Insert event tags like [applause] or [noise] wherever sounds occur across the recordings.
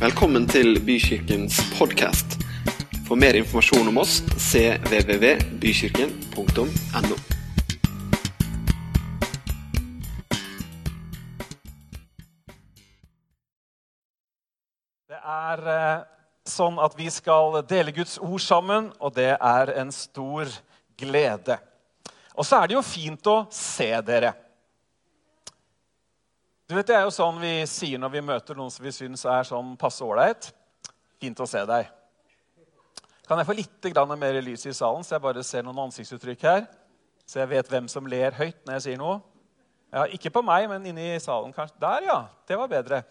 Velkommen til Bykirkens podkast. For mer informasjon om oss cvvvbykirken.no. Det er eh, sånn at vi skal dele Guds ord sammen, og det er en stor glede. Og så er det jo fint å se dere. Du vet, Det er jo sånn vi sier når vi møter noen som vi syns er sånn passe ålreit. Fint å se deg. Kan jeg få litt mer lys i salen, så jeg bare ser noen ansiktsuttrykk her? Så jeg vet hvem som ler høyt når jeg sier noe? Ja, Ikke på meg, men inne i salen. kanskje. Der, ja. Det var bedre.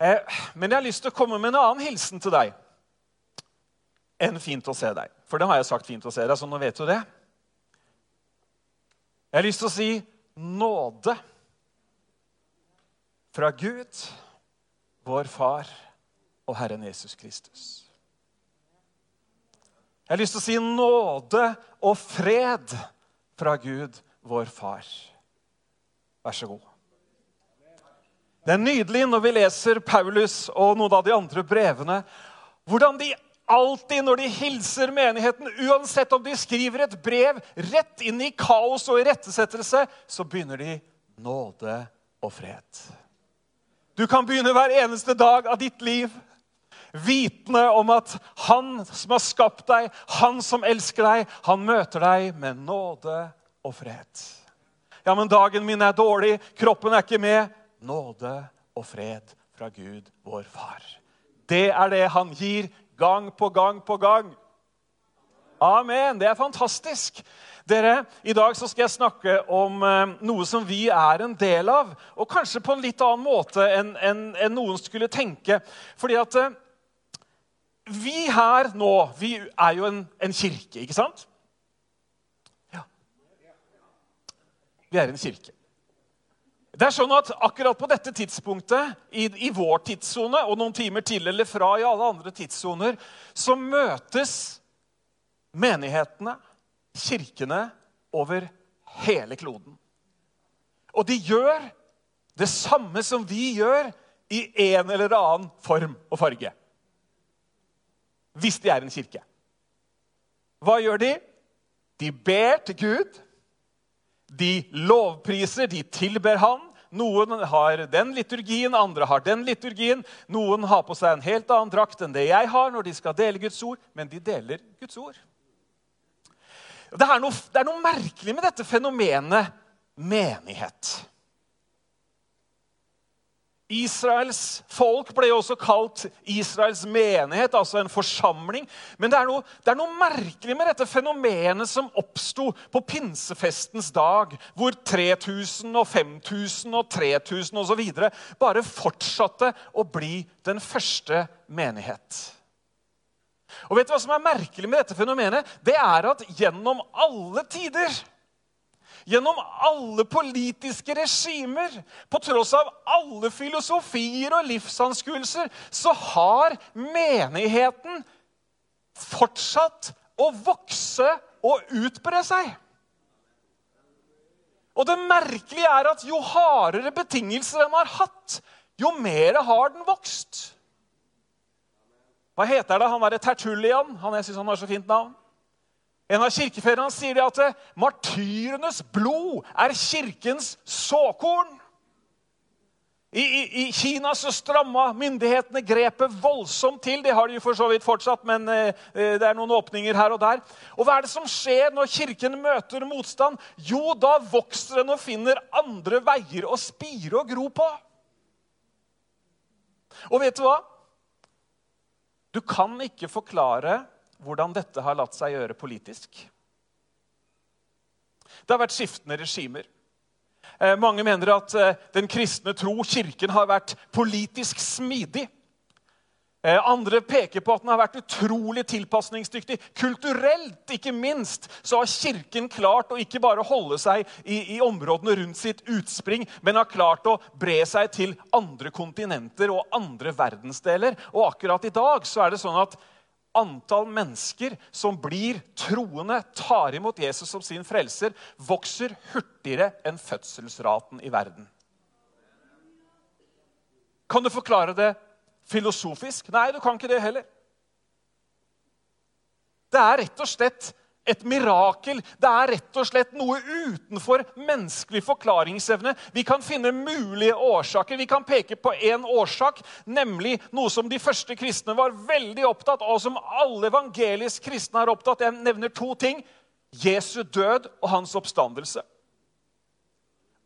Eh, men jeg har lyst til å komme med en annen hilsen til deg enn fint å se deg. For det har jeg sagt fint å se deg, så nå vet du det. Jeg har lyst til å si nåde fra Gud, vår Far og Herren Jesus Kristus. Jeg har lyst til å si nåde og fred fra Gud, vår Far. Vær så god. Det er nydelig når vi leser Paulus og noen av de andre brevene, hvordan de alltid når de hilser menigheten, uansett om de skriver et brev rett inn i kaos og irettesettelse, så begynner de nåde og fred. Du kan begynne hver eneste dag av ditt liv vitende om at han som har skapt deg, han som elsker deg, han møter deg med nåde og fred. Ja, men dagen min er dårlig, kroppen er ikke med. Nåde og fred fra Gud, vår far. Det er det han gir gang på gang på gang. Amen. Det er fantastisk. Dere, I dag så skal jeg snakke om eh, noe som vi er en del av. Og kanskje på en litt annen måte enn en, en noen skulle tenke. Fordi at eh, vi her nå Vi er jo en, en kirke, ikke sant? Ja. Vi er en kirke. Det er sånn at Akkurat på dette tidspunktet, i, i vår tidssone og noen timer til eller fra i alle andre tidssoner, så møtes menighetene kirkene over hele kloden. Og de gjør det samme som vi gjør, i en eller annen form og farge. Hvis de er en kirke. Hva gjør de? De ber til Gud. De lovpriser, de tilber Han. Noen har den liturgien, andre har den liturgien. Noen har på seg en helt annen drakt enn det jeg har når de skal dele Guds ord, men de deler Guds ord. Det er, noe, det er noe merkelig med dette fenomenet menighet. Israels folk ble jo også kalt Israels menighet, altså en forsamling. Men det er, noe, det er noe merkelig med dette fenomenet som oppsto på pinsefestens dag, hvor 3000 og 5000 og 3000 osv. bare fortsatte å bli den første menighet. Og vet du hva som er merkelig med dette fenomenet? Det er at gjennom alle tider Gjennom alle politiske regimer, på tross av alle filosofier og livsanskuelser, så har menigheten fortsatt å vokse og utbre seg. Og det merkelige er at jo hardere betingelser den har hatt, jo mer har den vokst. Hva heter det? Han derre Tertullian. Han, jeg synes han har så fint navn. En av kirkefedrene sier de at eh, martyrenes blod er kirkens såkorn. I, i, I, Kina så stramma myndighetene grepet voldsomt til. Det har de jo for så vidt fortsatt, men eh, eh, det er noen åpninger her og der. Og Hva er det som skjer når Kirken møter motstand? Jo, da vokser den og finner andre veier å spire og gro på. Og vet du hva? Du kan ikke forklare hvordan dette har latt seg gjøre politisk. Det har vært skiftende regimer. Eh, mange mener at eh, den kristne tro, Kirken, har vært politisk smidig. Eh, andre peker på at den har vært utrolig tilpasningsdyktig. Kulturelt, ikke minst, så har Kirken klart å ikke bare holde seg i, i, områdene rundt sitt utspring, men har klart å bre seg til andre kontinenter og andre verdensdeler. Og akkurat i dag så er det sånn at antall mennesker som blir troende, tar imot Jesus som sin frelser, vokser hurtigere enn fødselsraten i verden. Kan du forklare det filosofisk. Nei, du kan ikke det heller. Det er rett og slett et mirakel. Det er rett og slett noe utenfor menneskelig forklaringsevne. Vi kan finne mulige årsaker. Vi kan peke på én årsak, nemlig noe som de første kristne var veldig opptatt av, og som alle evangelisk kristne er opptatt Jeg nevner to ting. Jesu død og hans oppstandelse.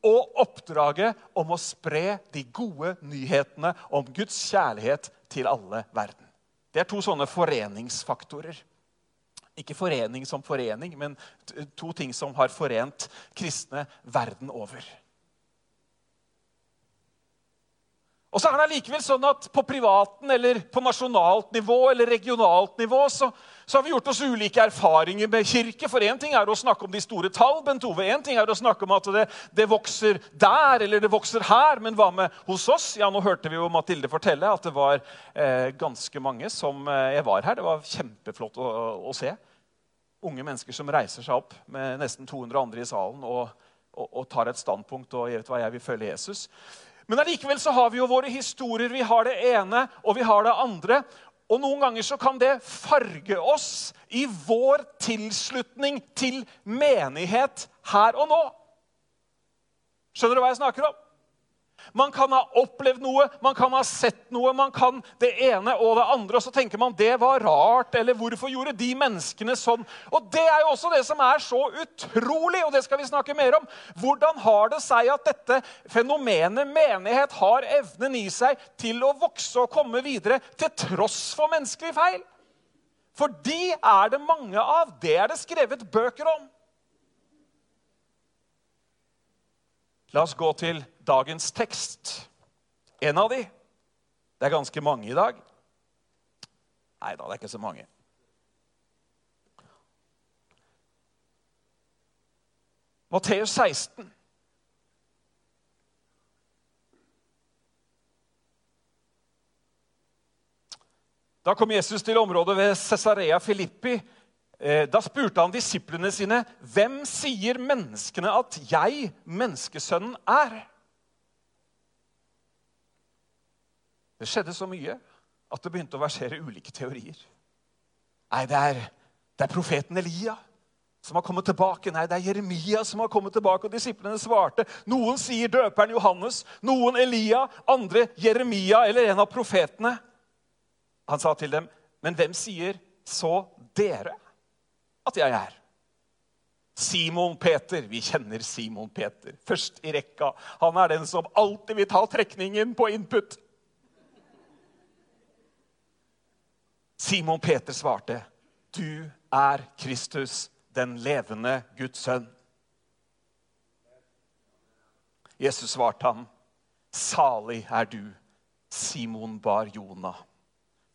Og oppdraget om å spre de gode nyhetene om Guds kjærlighet til alle verden. Det er to sånne foreningsfaktorer. Ikke forening som forening, men to ting som har forent kristne verden over. Og så er det allikevel sånn at På privaten eller på nasjonalt nivå eller regionalt nivå så, så har vi gjort oss ulike erfaringer med kirke. For Én ting er å snakke om de store tall, Bent Ove. En ting er å snakke om at det, det, vokser der eller det vokser her. Men hva med hos oss? Ja, Nå hørte vi jo Mathilde fortelle at det var eh, ganske mange som eh, var her. Det var kjempeflott å, å se unge mennesker som reiser seg opp med nesten 200 andre i salen og, og, og tar et standpunkt og vet hva jeg vil følge Jesus. Men allikevel så har vi jo våre historier. Vi har det ene, og vi har det andre. Og noen ganger så kan det farge oss i vår tilslutning til menighet her og nå. Skjønner du hva jeg snakker om? Man kan ha opplevd noe, man kan ha sett noe, man kan det ene og det andre. Og så tenker man det var rart, eller hvorfor gjorde de menneskene sånn? Og det er jo også det som er så utrolig, og det skal vi snakke mer om. Hvordan har det seg at dette fenomenet menighet har evnen i seg til å vokse og komme videre til tross for menneskelig feil? For de er det mange av. Det er det skrevet bøker om. La oss gå til dagens tekst. En av de. Det er ganske mange i dag. Nei da, det er ikke så mange. Matteus 16. Da kom Jesus til området ved Cesarea Filippi. Eh, da spurte han disiplene sine, 'Hvem sier menneskene at jeg, menneskesønnen, er?' Det skjedde så mye at det begynte å versere ulike teorier. Nei, det er, det er profeten Elia som har kommet tilbake. Nei, det er Jeremia som har kommet tilbake. Og disiplene svarte. Noen sier døperen Johannes, noen Elia, andre Jeremia eller en av profetene. Han sa til dem, men hvem sier så dere at jeg er? Simon Peter. Vi kjenner Simon Peter. Først i rekka. Han er den som alltid vil ta trekningen på input. Simon Peter svarte, 'Du er Kristus, den levende Guds sønn.' Jesus svarte ham, 'Salig er du, Simon bar Jona.'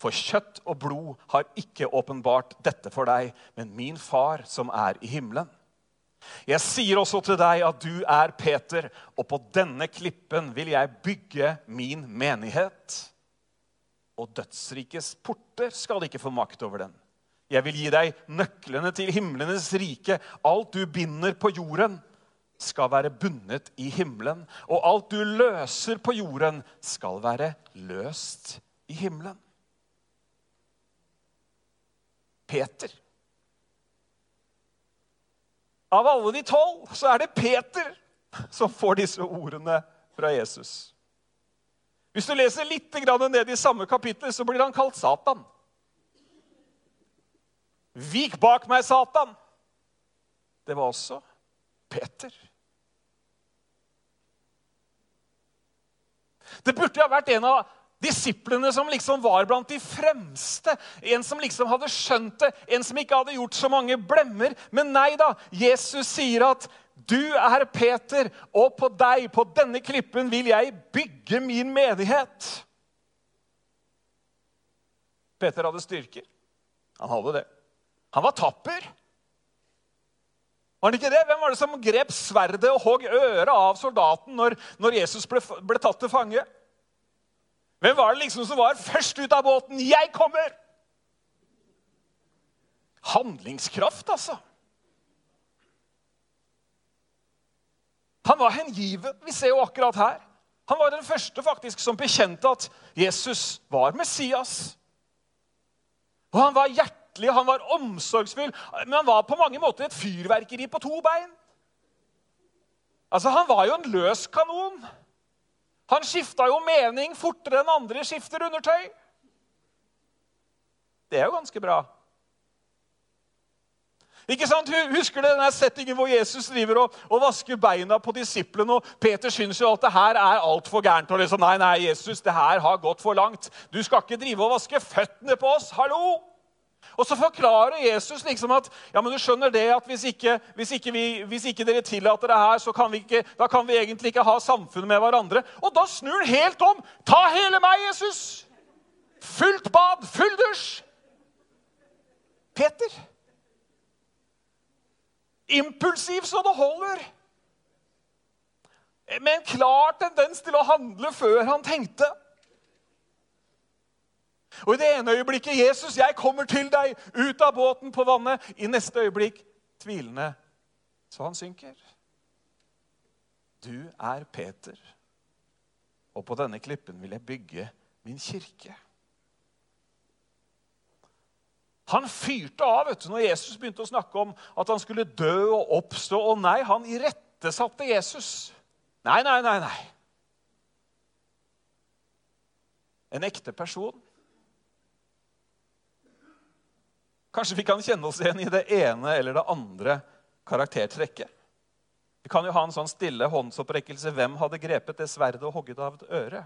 For kjøtt og blod har ikke åpenbart dette for deg, men min far som er i himmelen. Jeg sier også til deg at du er Peter, og på denne klippen vil jeg bygge min menighet og dødsrikes porter skal ikke få makt over den. Jeg vil gi deg nøklene til himlenes rike. Alt du binder på jorden, skal være bundet i himmelen. Og alt du løser på jorden, skal være løst i himmelen. Peter. Av alle de tolv så er det Peter som får disse ordene fra Jesus. Hvis du leser litt ned i samme kapittel, så blir han kalt Satan. Vik bak meg, Satan! Det var også Peter. Det burde ha vært en av disiplene som liksom var blant de fremste. En som liksom hadde skjønt det, en som ikke hadde gjort så mange blemmer. Men nei da, Jesus sier at du er Peter, og på deg, på denne klippen, vil jeg bygge min menighet. Peter hadde styrker. Han hadde det. Han var tapper. Var han ikke det? Hvem var det som grep sverdet og hogg øret av soldaten når, når Jesus ble, ble, tatt til fange? Hvem var det liksom som var først ut av båten? 'Jeg kommer!' Handlingskraft, altså. Han var hengiven. Vi ser jo akkurat her. Han var den første faktisk som bekjente at Jesus var Messias. Og Han var hjertelig, han var omsorgsfull, men han var på mange måter et fyrverkeri på to bein. Altså, Han var jo en løs kanon. Han skifta jo mening fortere enn andre skifter undertøy. Det er jo ganske bra. Ikke sant? Husker du denne settingen hvor Jesus driver og, og vasker beina på disiplene? og Peter syns jo at det her er altfor gærent. og liksom, Nei, nei, Jesus, det her har gått for langt. Du skal ikke drive og vaske føttene på oss. Hallo! Og så forklarer Jesus liksom at ja, men du skjønner det at hvis ikke, hvis ikke, vi, hvis ikke dere tillater det her, så kan vi ikke, da kan vi egentlig ikke ha samfunnet med hverandre. Og da snur han helt om. Ta hele meg, Jesus! Fullt bad, full dusj! Peter impulsiv så det holder. Med en klar tendens til å handle før han tenkte. Og I det ene øyeblikket 'Jesus, jeg kommer til deg' ut av båten på vannet. I neste øyeblikk tvilende så han synker. Du er Peter, og på denne klippen vil jeg bygge min kirke. Han fyrte av vet du, når Jesus begynte å snakke om at han skulle dø og oppstå. Og nei, han irettesatte Jesus. Nei, nei, nei, nei. En ekte person. Kanskje vi kan kjenne oss igjen i det ene eller det andre karaktertrekket. Vi kan jo ha en sånn stille håndsopprekkelse. Hvem hadde grepet det sverdet og hogget av et øre?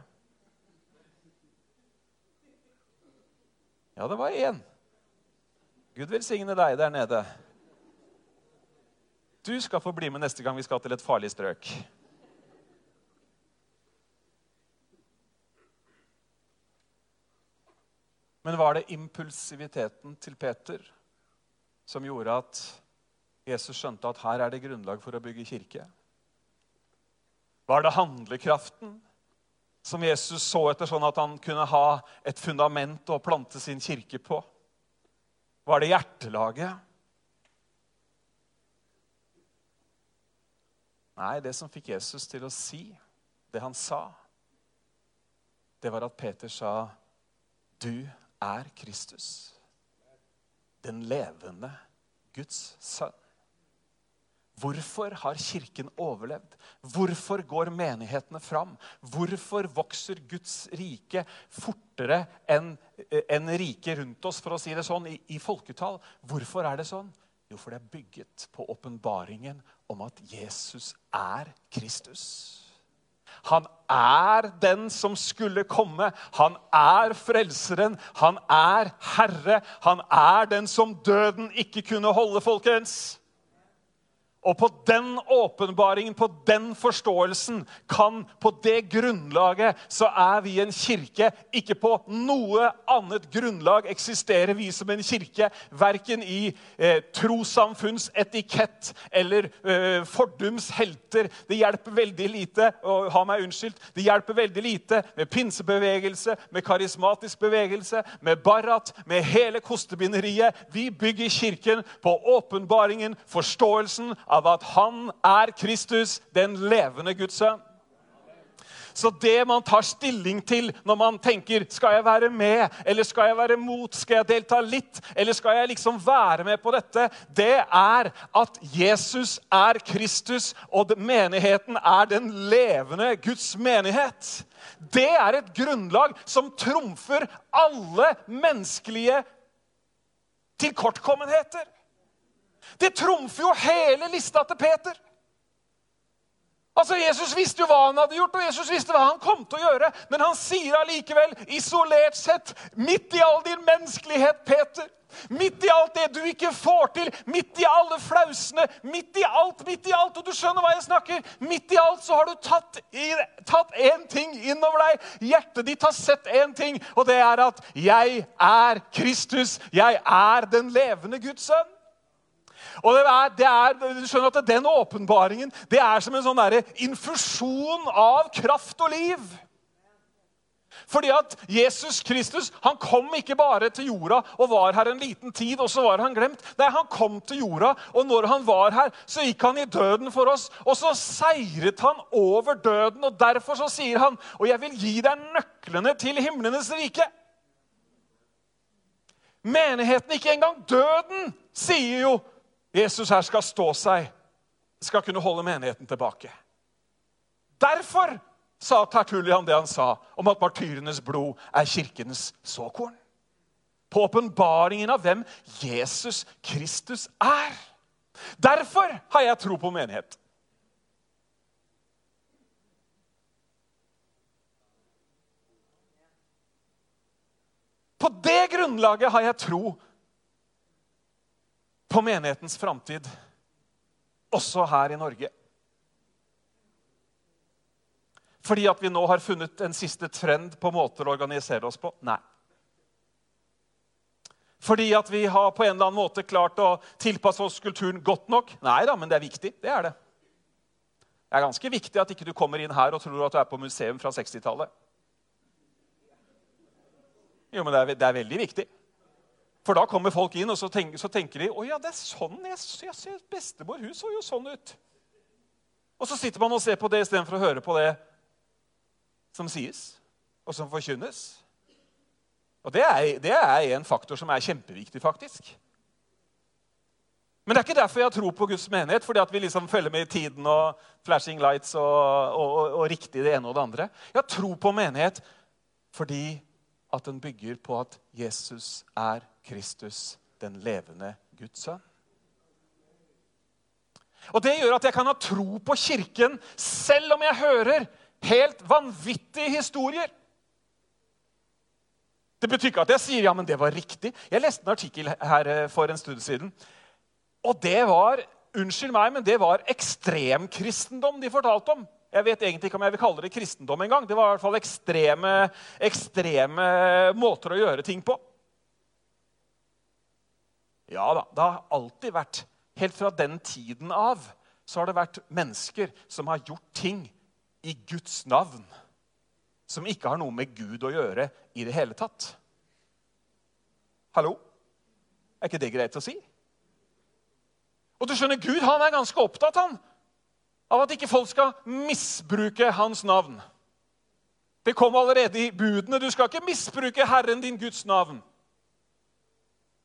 Ja, det var én. Gud velsigne deg der nede. Du skal få bli med neste gang vi skal til et farlig strøk. Men var det impulsiviteten til Peter som gjorde at Jesus skjønte at her er det grunnlag for å bygge kirke? Var det handlekraften som Jesus så etter, sånn at han kunne ha et fundament å plante sin kirke på? Var det hjertelaget? Nei, det som fikk Jesus til å si det han sa, det var at Peter sa, 'Du er Kristus, den levende Guds sønn'. Hvorfor har Kirken overlevd? Hvorfor går menighetene fram? Hvorfor vokser Guds rike fortere enn en riket rundt oss, for å si det sånn, i, i folketall? Hvorfor er det sånn? Jo, for det er bygget på åpenbaringen om at Jesus er Kristus. Han er den som skulle komme. Han er frelseren. Han er Herre. Han er den som døden ikke kunne holde, folkens. Og på den åpenbaringen, på den forståelsen, kan på det grunnlaget så er vi en kirke. Ikke på noe annet grunnlag eksisterer vi som en kirke. Verken i eh, trossamfunns etikett eller eh, fordums helter. Det hjelper veldig lite og ha meg unnskyldt, det hjelper veldig lite med pinsebevegelse, med karismatisk bevegelse, med Barat, med hele kostebinderiet. Vi bygger kirken på åpenbaringen, forståelsen av av at han er Kristus, den levende Guds sønn. Så det man tar stilling til når man tenker skal jeg være med eller skal jeg være mot, skal jeg delta litt eller skal jeg liksom være med på dette, det er at Jesus er Kristus, og menigheten er den levende Guds menighet. Det er et grunnlag som trumfer alle menneskelige tilkortkommenheter. Det trumfer jo hele lista til Peter. Altså, Jesus visste jo hva han hadde gjort, og Jesus visste hva han kom til å gjøre. Men han sier allikevel, isolert sett, midt i all din menneskelighet, Peter Midt i alt det du ikke får til, midt i alle flausene, midt i alt, midt i alt. Og du skjønner hva jeg snakker. Midt i alt så har du tatt, én ting innover deg. Hjertet ditt har sett én ting, og det er at 'jeg er Kristus'. Jeg er den levende Guds sønn. Og det er, det er, du skjønner at Den åpenbaringen det er som en sånn der infusjon av kraft og liv. Fordi at Jesus Kristus han kom ikke bare til jorda og var her en liten tid, og så var han glemt. Nei, Han kom til jorda, og når han var her, så gikk han i døden for oss. Og så seiret han over døden, og derfor så sier han, 'Og jeg vil gi deg nøklene til himlenes rike'. Menigheten, ikke engang døden, sier jo Jesus her skal stå seg, skal kunne holde menigheten tilbake. Derfor sa Tertulian det han sa om at martyrenes blod er kirkenes såkorn. På åpenbaringen av hvem Jesus Kristus er. Derfor har jeg tro på menighet. På det grunnlaget har jeg tro på menighetens framtid, også her i Norge. Fordi at vi nå har funnet en siste trend på måter å organisere oss på? Nei. Fordi at vi har på en eller annen måte klart å tilpasse oss kulturen godt nok? Nei da, men det er viktig. Det er det. Det er ganske viktig at ikke du kommer inn her og tror at du er på museum fra 60-tallet. Jo, men det er, det er, veldig viktig. For da kommer folk inn, og så tenker, så tenker de å ja, det er sånn jeg, jeg ser Bestemor hun så jo sånn ut. Og så sitter man og ser på det istedenfor å høre på det som sies, og som forkynnes. Og det er, det er en faktor som er kjempeviktig, faktisk. Men det er ikke derfor jeg tror på Guds menighet, fordi at vi liksom følger med i tiden og flashing lights og, og, og, og riktig det ene og det andre. Jeg tror på menighet fordi at den bygger på at Jesus er Kristus, den levende Guds sønn. Og Det gjør at jeg kan ha tro på Kirken selv om jeg hører helt vanvittige historier. Det betyr ikke at jeg sier ja, men det var riktig. Jeg leste en artikkel her eh, for en stund siden. Og det var unnskyld meg, men det var ekstremkristendom de fortalte om. Jeg vet egentlig ikke om jeg vil kalle det kristendom engang. Det var i hvert fall ekstreme, ekstreme måter å gjøre ting på. Ja da, det har alltid vært Helt fra den tiden av så har det vært mennesker som har gjort ting i Guds navn som ikke har noe med Gud å gjøre i det hele tatt. Hallo? Er ikke det greit å si? Og du skjønner, Gud han er ganske opptatt han, av at ikke folk skal misbruke hans navn. Det kom allerede i budene. Du skal ikke misbruke Herren din Guds navn.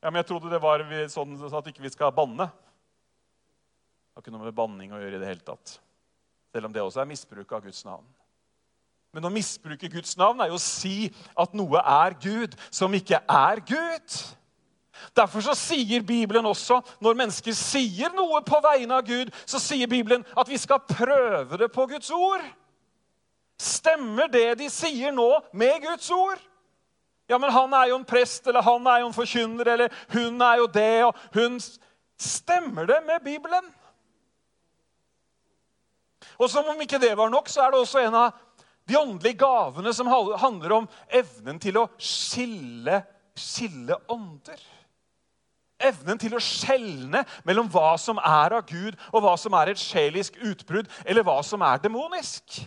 Ja, Men jeg trodde det var sånn at ikke vi ikke skal banne. Det har ikke noe med banning å gjøre i det hele tatt. Selv om det også er misbruk av Guds navn. Men å misbruke Guds navn er jo å si at noe er Gud som ikke er Gud. Derfor så sier Bibelen også, når mennesker sier noe på vegne av Gud, så sier Bibelen at vi skal prøve det på Guds ord. Stemmer det de sier nå, med Guds ord? Ja, men han er jo en prest, eller han er jo en forkynner, eller hun er jo det, og hun Stemmer det med Bibelen? Og som om ikke det var nok, så er det også en av de åndelige gavene som handler om evnen til å skille, skille ånder. Evnen til å skjelne mellom hva som er av Gud, og hva som er et sjelisk utbrudd, eller hva som er demonisk.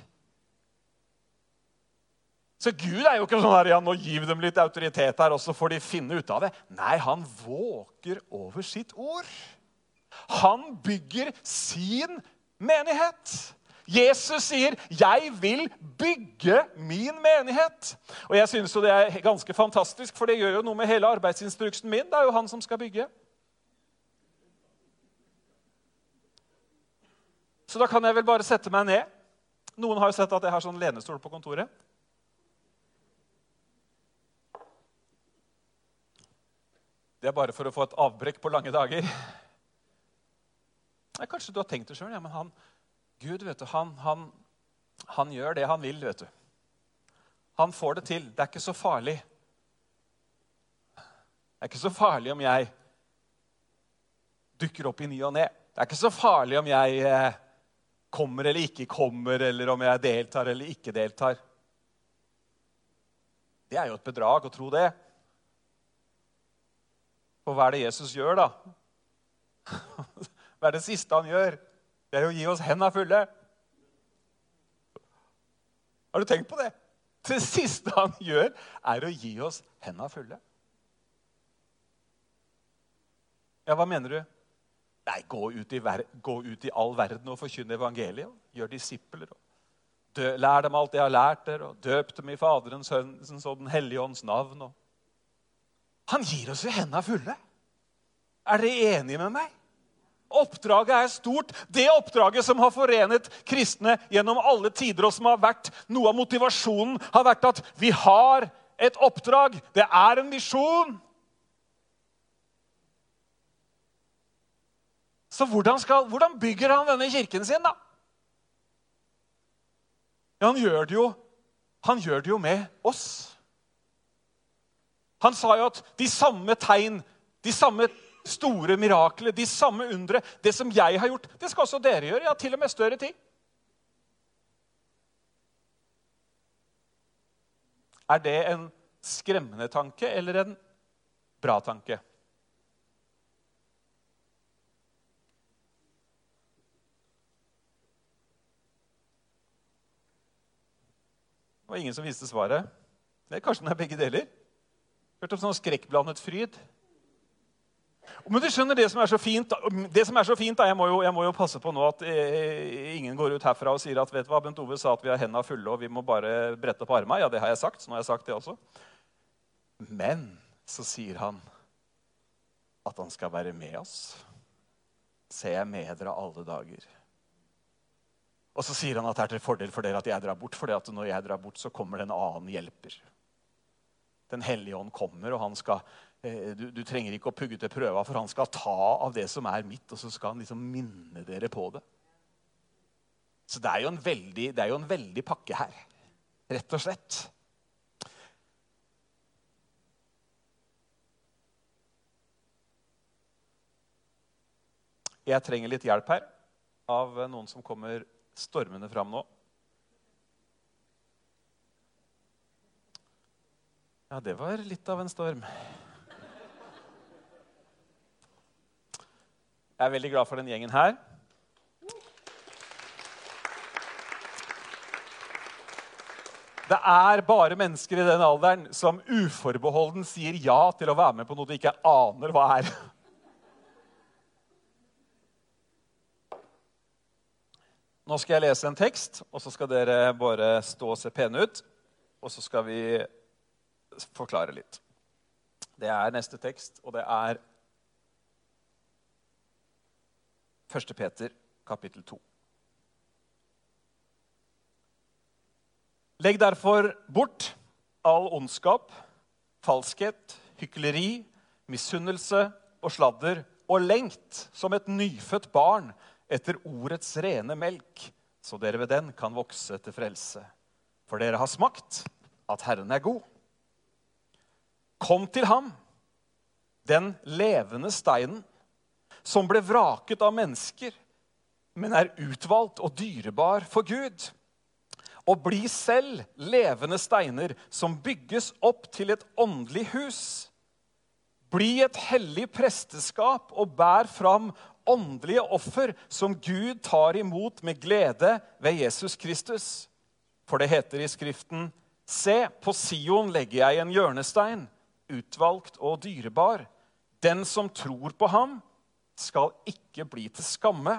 Så Gud er jo ikke sånn her, ja, nå gir dem litt autoritet her, og så får de finne ut av det. Nei, han våker over sitt ord. Han bygger sin menighet. Jesus sier, 'Jeg vil bygge min menighet'. Og jeg synes jo Det er ganske fantastisk, for det gjør jo noe med hele arbeidsinstruksen min. Det er jo han som skal bygge. Så da kan jeg vel bare sette meg ned. Noen har jo sett at jeg har sånn lenestol på kontoret. Det er bare for å få et avbrekk på lange dager. Kanskje du har tenkt det sjøl, ja, men han, Gud vet du, han, han, han, gjør det han vil. vet du. Han får det til. Det er ikke så farlig. Det er ikke så farlig om jeg dukker opp i ny og ne. Det er ikke så farlig om jeg eh, kommer eller ikke kommer, eller om jeg deltar eller ikke deltar. Det er jo et bedrag å tro det. For hva er det Jesus gjør, da? [laughs] hva er det siste han gjør? Det er å gi oss hendene fulle. Har du tenkt på det? Det siste han gjør, er å gi oss henda fulle. Ja, hva mener du? Nei, gå ut i, ver gå ut i all verden og forkynne evangeliet. Gjør disipler. Lær dem alt jeg har lært dere, og døp dem i Faderens, Sønnens og Den hellige ånds navn. Og... Han gir oss jo henda fulle. Er dere enige med meg? Oppdraget er stort. Det oppdraget som har forenet kristne gjennom alle tider, og som har vært noe av motivasjonen, har vært at vi har et oppdrag. Det er en misjon. Så hvordan, skal, hvordan bygger han denne kirken sin, da? Ja, han gjør det jo, han gjør det jo med oss. Han sa jo at de samme tegn, de samme store mirakler, de samme undre, det som jeg har gjort, det skal også dere gjøre. Ja, til og med større ting. Er det en skremmende tanke eller en bra tanke? Det var ingen som visste svaret. Det er kanskje den er begge deler. Hørt om sånn skrekkblandet fryd. Men du skjønner det som er så fint, det som er så fint jeg, må jo, jeg må jo passe på nå at eh, ingen går ut herfra og sier at vet du hva, Bent Ove sa at vi har hendene fulle og vi må bare brette opp armene. Ja, det har jeg sagt. så nå har jeg sagt det også. Men så sier han at han skal være med oss. Ser jeg med dere alle dager. Og så sier han at det er til fordel for dere at jeg drar bort, for når jeg drar bort, så kommer det en annen hjelper. Den hellige ånd kommer, og han skal, eh, du, du, trenger ikke å pugge til prøva, for han skal ta av det som er mitt, og så skal han liksom minne dere på det. Så det er jo en veldig, jo en veldig pakke her, rett og slett. Jeg trenger litt hjelp her av noen som kommer stormende fram nå. Ja, det var litt av en storm. Jeg er veldig glad for den gjengen her. Det er bare mennesker i den alderen som uforbeholden sier ja til å være med på noe de ikke aner hva er. Nå skal jeg lese en tekst, og så skal dere bare stå og se pene ut. Og så skal vi forklare litt. Det er neste tekst, og det er 1. Peter, kapittel 2. Legg derfor bort all ondskap, falskhet, hykleri, misunnelse og sladder, og lengt som et nyfødt barn etter ordets rene melk, så dere ved den kan vokse til frelse. For dere har smakt at Herren er god. Kom til ham, den levende steinen, som ble vraket av mennesker, men er utvalgt og dyrebar for Gud. Og bli selv levende steiner som bygges opp til et åndelig hus. Bli et hellig presteskap og bær fram åndelige offer som Gud tar imot med glede ved Jesus Kristus. For det heter i Skriften.: Se, på Sion legger jeg en hjørnestein, utvalgt og dyrebar. Den som tror på ham, skal ikke bli til skamme.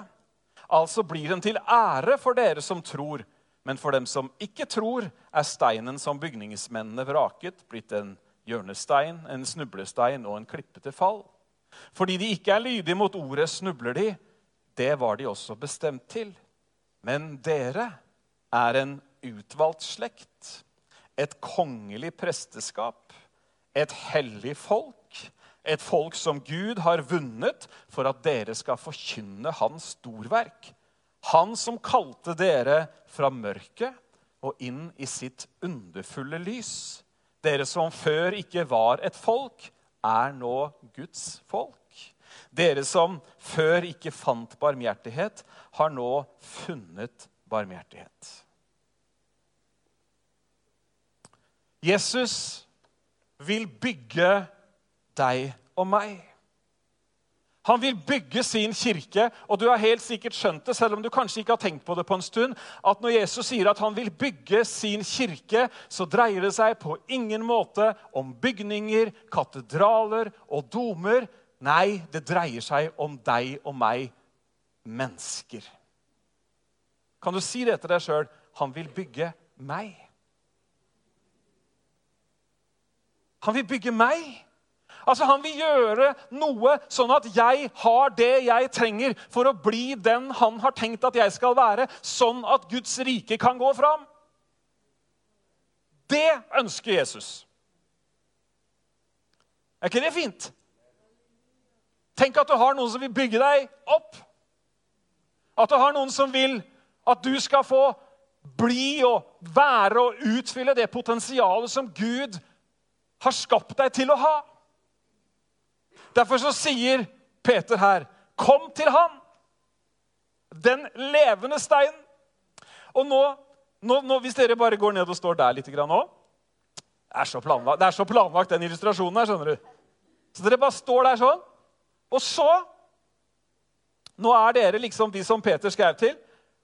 Altså blir den til ære for dere som tror. Men for dem som ikke tror, er steinen som bygningsmennene vraket, blitt en hjørnestein, en snublestein og en klippe til fall. Fordi de ikke er lydige mot ordet, snubler de. Det var de også bestemt til. Men dere er en utvalgt slekt, et kongelig presteskap, et hellig folk, et folk som Gud har vunnet for at dere skal forkynne hans storverk. Han som kalte dere fra mørket og inn i sitt underfulle lys. Dere som før ikke var et folk, er nå Guds folk. Dere som før ikke fant barmhjertighet, har nå funnet barmhjertighet. Jesus vil bygge deg og meg. Han vil bygge sin kirke, og du har helt sikkert skjønt det, selv om du kanskje ikke har tenkt på det på en stund, at når Jesus sier at han vil bygge sin kirke, så dreier det seg på ingen måte om bygninger, katedraler og domer. Nei, det dreier seg om deg og meg, mennesker. Kan du si det til deg sjøl? Han vil bygge meg. Han vil bygge meg. Altså, Han vil gjøre noe sånn at jeg har det jeg trenger for å bli den han har tenkt at jeg skal være, sånn at Guds rike kan gå fram. Det ønsker Jesus. Er ikke det fint? Tenk at du har noen som vil bygge deg opp. At du har noen som vil at du skal få bli og være og utfylle det potensialet som Gud har skapt deg til å ha. Derfor så sier Peter her, 'Kom til ham, den levende steinen'. Og nå, nå, nå, Hvis dere bare går ned og står der litt nå det er, planlagt, det er så planlagt, den illustrasjonen her. skjønner du. Så dere bare står der sånn. Og så Nå er dere liksom de som Peter skrev til.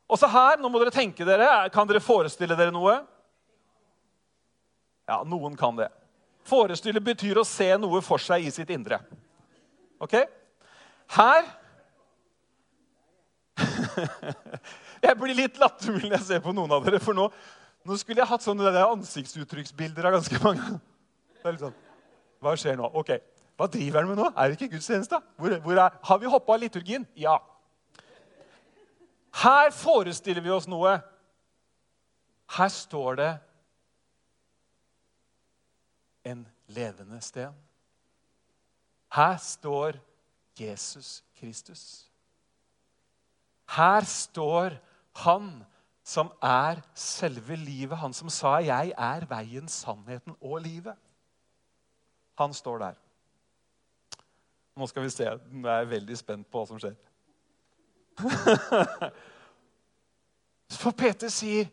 Og så her, nå må dere tenke dere, Kan dere forestille dere noe? Ja, noen kan det. Forestille betyr å se noe for seg i sitt indre. Ok? Her [laughs] Jeg blir litt lattermild når jeg ser på noen av dere. For nå, nå skulle jeg hatt sånne ansiktsuttrykksbilder av ganske mange. Det er litt sånn, Hva skjer nå? Ok, Hva driver han med nå? Er det ikke gudstjeneste? Hvor, hvor er, har vi hoppa av liturgien? Ja. Her forestiller vi oss noe. Her står det en levende sten. Her står Jesus Kristus. Her står han som er selve livet, han som sa 'Jeg er veien, sannheten og livet'. Han står der. Nå skal vi se. Nå er jeg veldig spent på hva som skjer. [laughs] For Peter sier,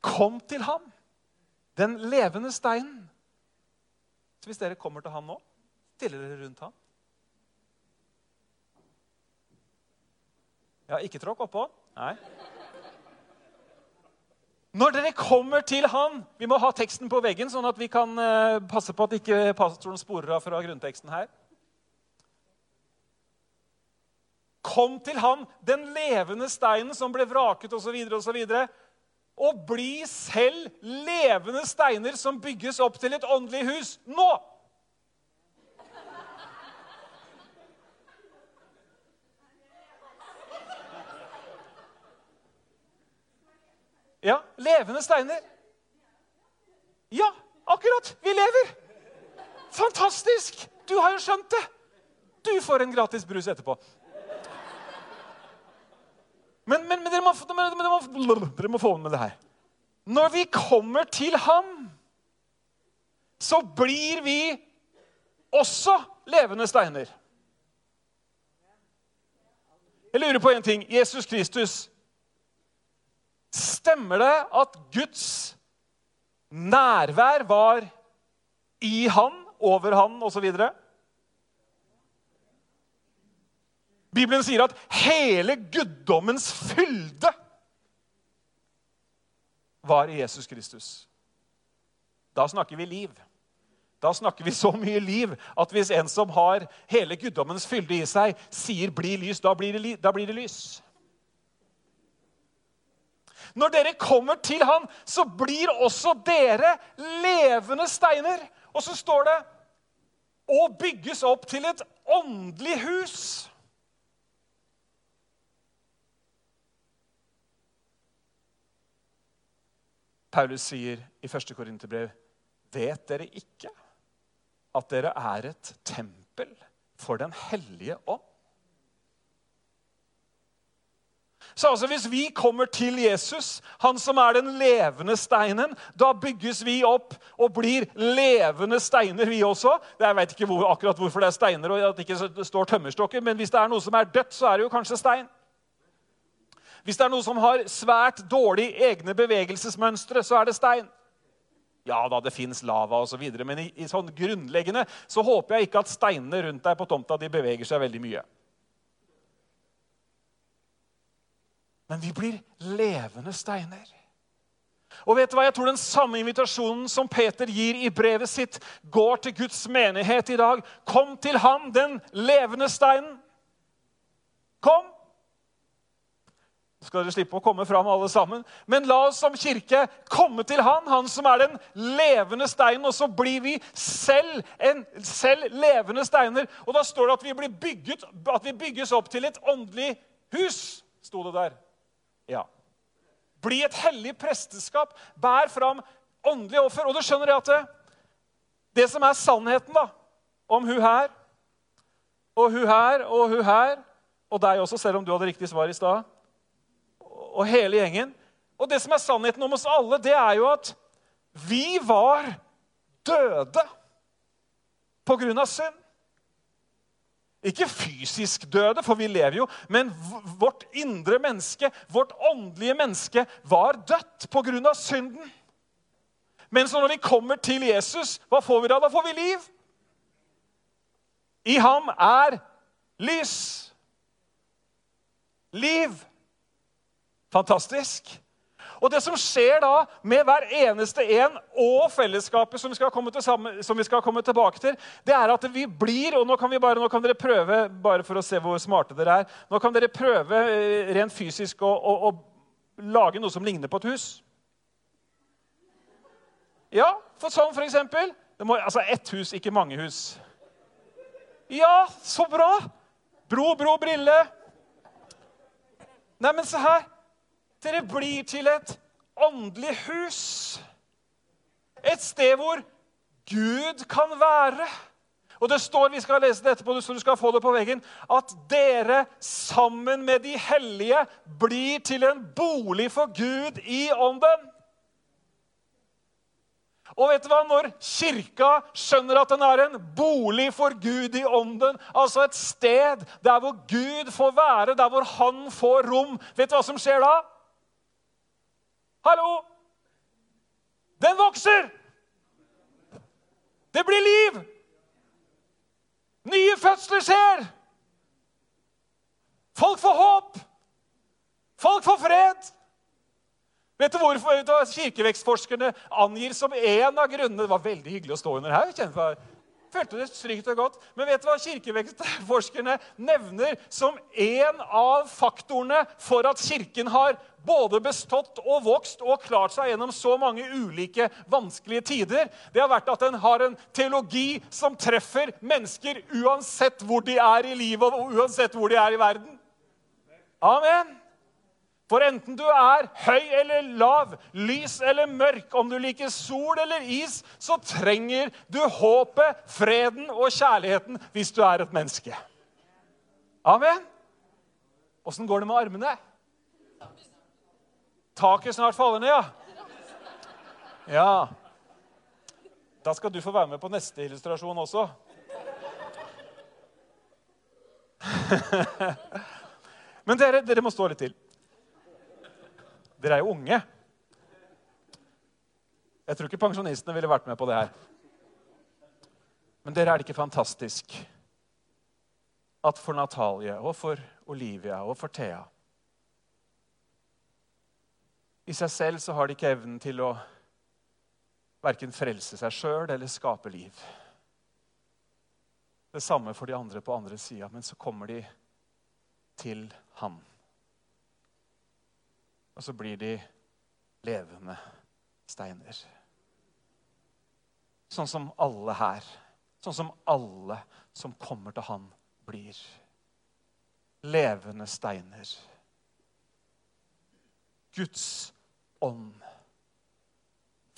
'Kom til ham, den levende steinen'. Så hvis dere kommer til han nå, stiller dere rundt han. Ja, ikke tråkk oppå. Nei. Når dere kommer til han Vi må ha teksten på veggen, sånn at vi kan uh, passe på at ikke pastoren sporer av fra grunnteksten her. Kom til han, den levende steinen som ble vraket osv., osv og bli selv levende steiner som bygges opp til et åndelig hus nå! Ja, levende steiner. Ja, akkurat! Vi lever! Fantastisk! Du har jo skjønt det! Du får en gratis brus etterpå. Men, men, men dere, må, dere, må, dere, må, få med det her. Når vi kommer til ham, så blir vi også levende steiner. Jeg lurer på én ting. Jesus Kristus. Stemmer det at Guds nærvær var i han, over han osv.? Bibelen sier at hele guddommens fylde var i Jesus Kristus. Da snakker vi liv. Da snakker vi så mye liv at hvis en som har hele guddommens fylde i seg, sier 'bli lys', da blir det, da blir det lys. Når dere kommer til han, så blir også dere levende steiner. Og så står det 'å bygges opp til et åndelig hus'. Paulus sier i 1. Korinterbrev.: Vet dere ikke at dere er et tempel for Den hellige ånd? Så altså Hvis vi kommer til Jesus, han som er den levende steinen, da bygges vi opp og blir levende steiner, vi også. Jeg vet ikke hvor, akkurat hvorfor det er steiner og at det ikke står tømmerstokker, men hvis det er noe som er dødt, så er det jo kanskje stein. Hvis det er noe som har svært dårlig egne bevegelsesmønstre, så er det stein. ja da, det fins lava osv. Men i, i sånn grunnleggende så håper jeg ikke at steinene rundt deg på tomta de beveger seg veldig mye. Men vi blir levende steiner. Og vet du hva? Jeg tror den samme invitasjonen som Peter gir i brevet sitt, går til Guds menighet i dag. Kom til ham, den levende steinen. Kom! Så skal dere slippe å komme fram alle sammen. Men la oss som kirke komme til han, han som er den levende steinen. Og så blir vi selv, en, selv levende steiner. Og da står det at vi, bygget, at vi bygges opp til et åndelig hus. Sto det der. Ja. Bli et hellig presteskap. Bær fram åndelige offer. Og du skjønner at det, det som er sannheten da, om hun her og hun her og hun her, og deg også, selv om du hadde riktig svar i stad, og hele gjengen Og det som er sannheten om oss alle, det er jo at vi var døde på grunn av synd. Ikke fysisk døde, for vi lever jo, men vårt indre menneske, vårt åndelige menneske, var dødt på grunn av synden. Men så når vi kommer til Jesus, hva får vi da? Da får vi liv. I ham er lys. Liv. Fantastisk. Og det som skjer da med hver eneste en og fellesskapet som vi til, som vi skal komme tilbake til, det er at vi blir Og nå kan, bare, nå kan dere prøve, bare for å se hvor smarte dere er Nå kan dere prøve eh, rent fysisk å, å, å lage noe som ligner på et hus. Ja, for sånn for eksempel. Altså ett hus, ikke mange hus. Ja, så bra! Bro, bro, brille. Nei, men se her. Dere blir til et åndelig hus. Et sted hvor Gud kan være. Og det står vi skal lese det etterpå, så du skal få det på veggen, at dere sammen med de hellige blir til en bolig for Gud i ånden. Og vet du hva? Når kirka skjønner at den er en bolig for Gud i ånden, altså et sted der hvor Gud får være, der hvor han får rom, vet du hva som skjer da? Hallo! Den vokser! Det blir liv! Nye fødsler skjer! Folk får håp! Folk får fred! Vet du hvorfor kirkevekstforskerne angir som en av grunnene Det var veldig hyggelig å stå under her. Følte det trygt og godt. Men vet du hva kirkevekstforskerne nevner som en av faktorene for at Kirken har både bestått og vokst og klart seg gjennom så mange ulike vanskelige tider? Det har vært at den har en teologi som treffer mennesker uansett hvor de er i livet og uansett hvor de er i verden. Amen. For enten du er høy eller lav, lys eller mørk, om du liker sol eller is, så trenger du håpet, freden og kjærligheten hvis du er et menneske. Amen. Åssen går det med armene? Taket snart faller ned, ja. Ja. Da skal du få være med på neste illustrasjon også. [laughs] Men dere, dere må stå litt til. Dere er jo unge. Jeg tror ikke pensjonistene ville vært med på det her. Men dere, er det ikke fantastisk at for Natalie og for Olivia og for Thea I seg selv så har de ikke evnen til å verken frelse seg sjøl eller skape liv. Det samme for de andre på andre sida, men så kommer de til Han. Og så blir de levende steiner. Sånn som alle her. Sånn som alle som kommer til han, blir. Levende steiner. Guds ånd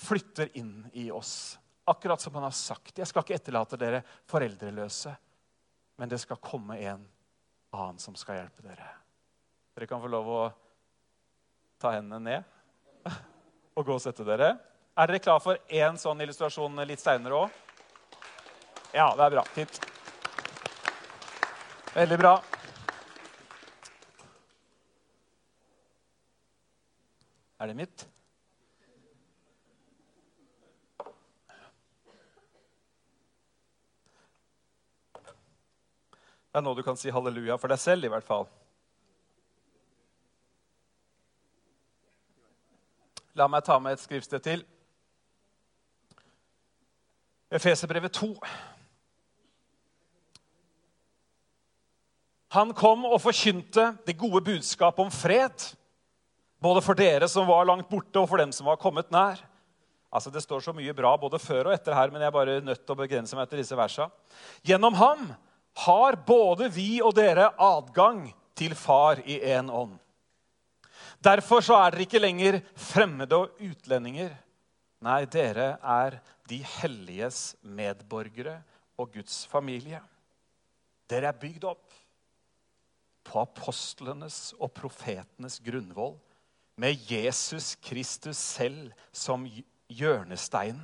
flytter inn i oss. Akkurat som han har sagt. Jeg skal ikke etterlate dere foreldreløse, men det skal komme en annen som skal hjelpe dere. Dere kan få lov å ta hendene ned [laughs] og gå og sette dere. Er dere klar for én sånn illustrasjon litt seinere òg? Ja, det er bra. Fint. Veldig bra. Er det mitt? Det er nå du kan si halleluja for deg selv, i hvert fall. La meg ta med et skriftsted til. Efeserbrevet 2. Han kom og forkynte det gode budskapet om fred, både for dere som var langt borte, og for dem som var kommet nær. Altså, Det står så mye bra både før og etter her, men jeg er bare nødt til å begrense meg til disse versa. Gjennom ham har både vi og dere adgang til Far i én ånd. Derfor så er dere ikke lenger fremmede og utlendinger. Nei, dere er de helliges medborgere og Guds familie. Dere er bygd opp på apostlenes og profetenes grunnvoll, med Jesus Kristus selv som hjørnesteinen.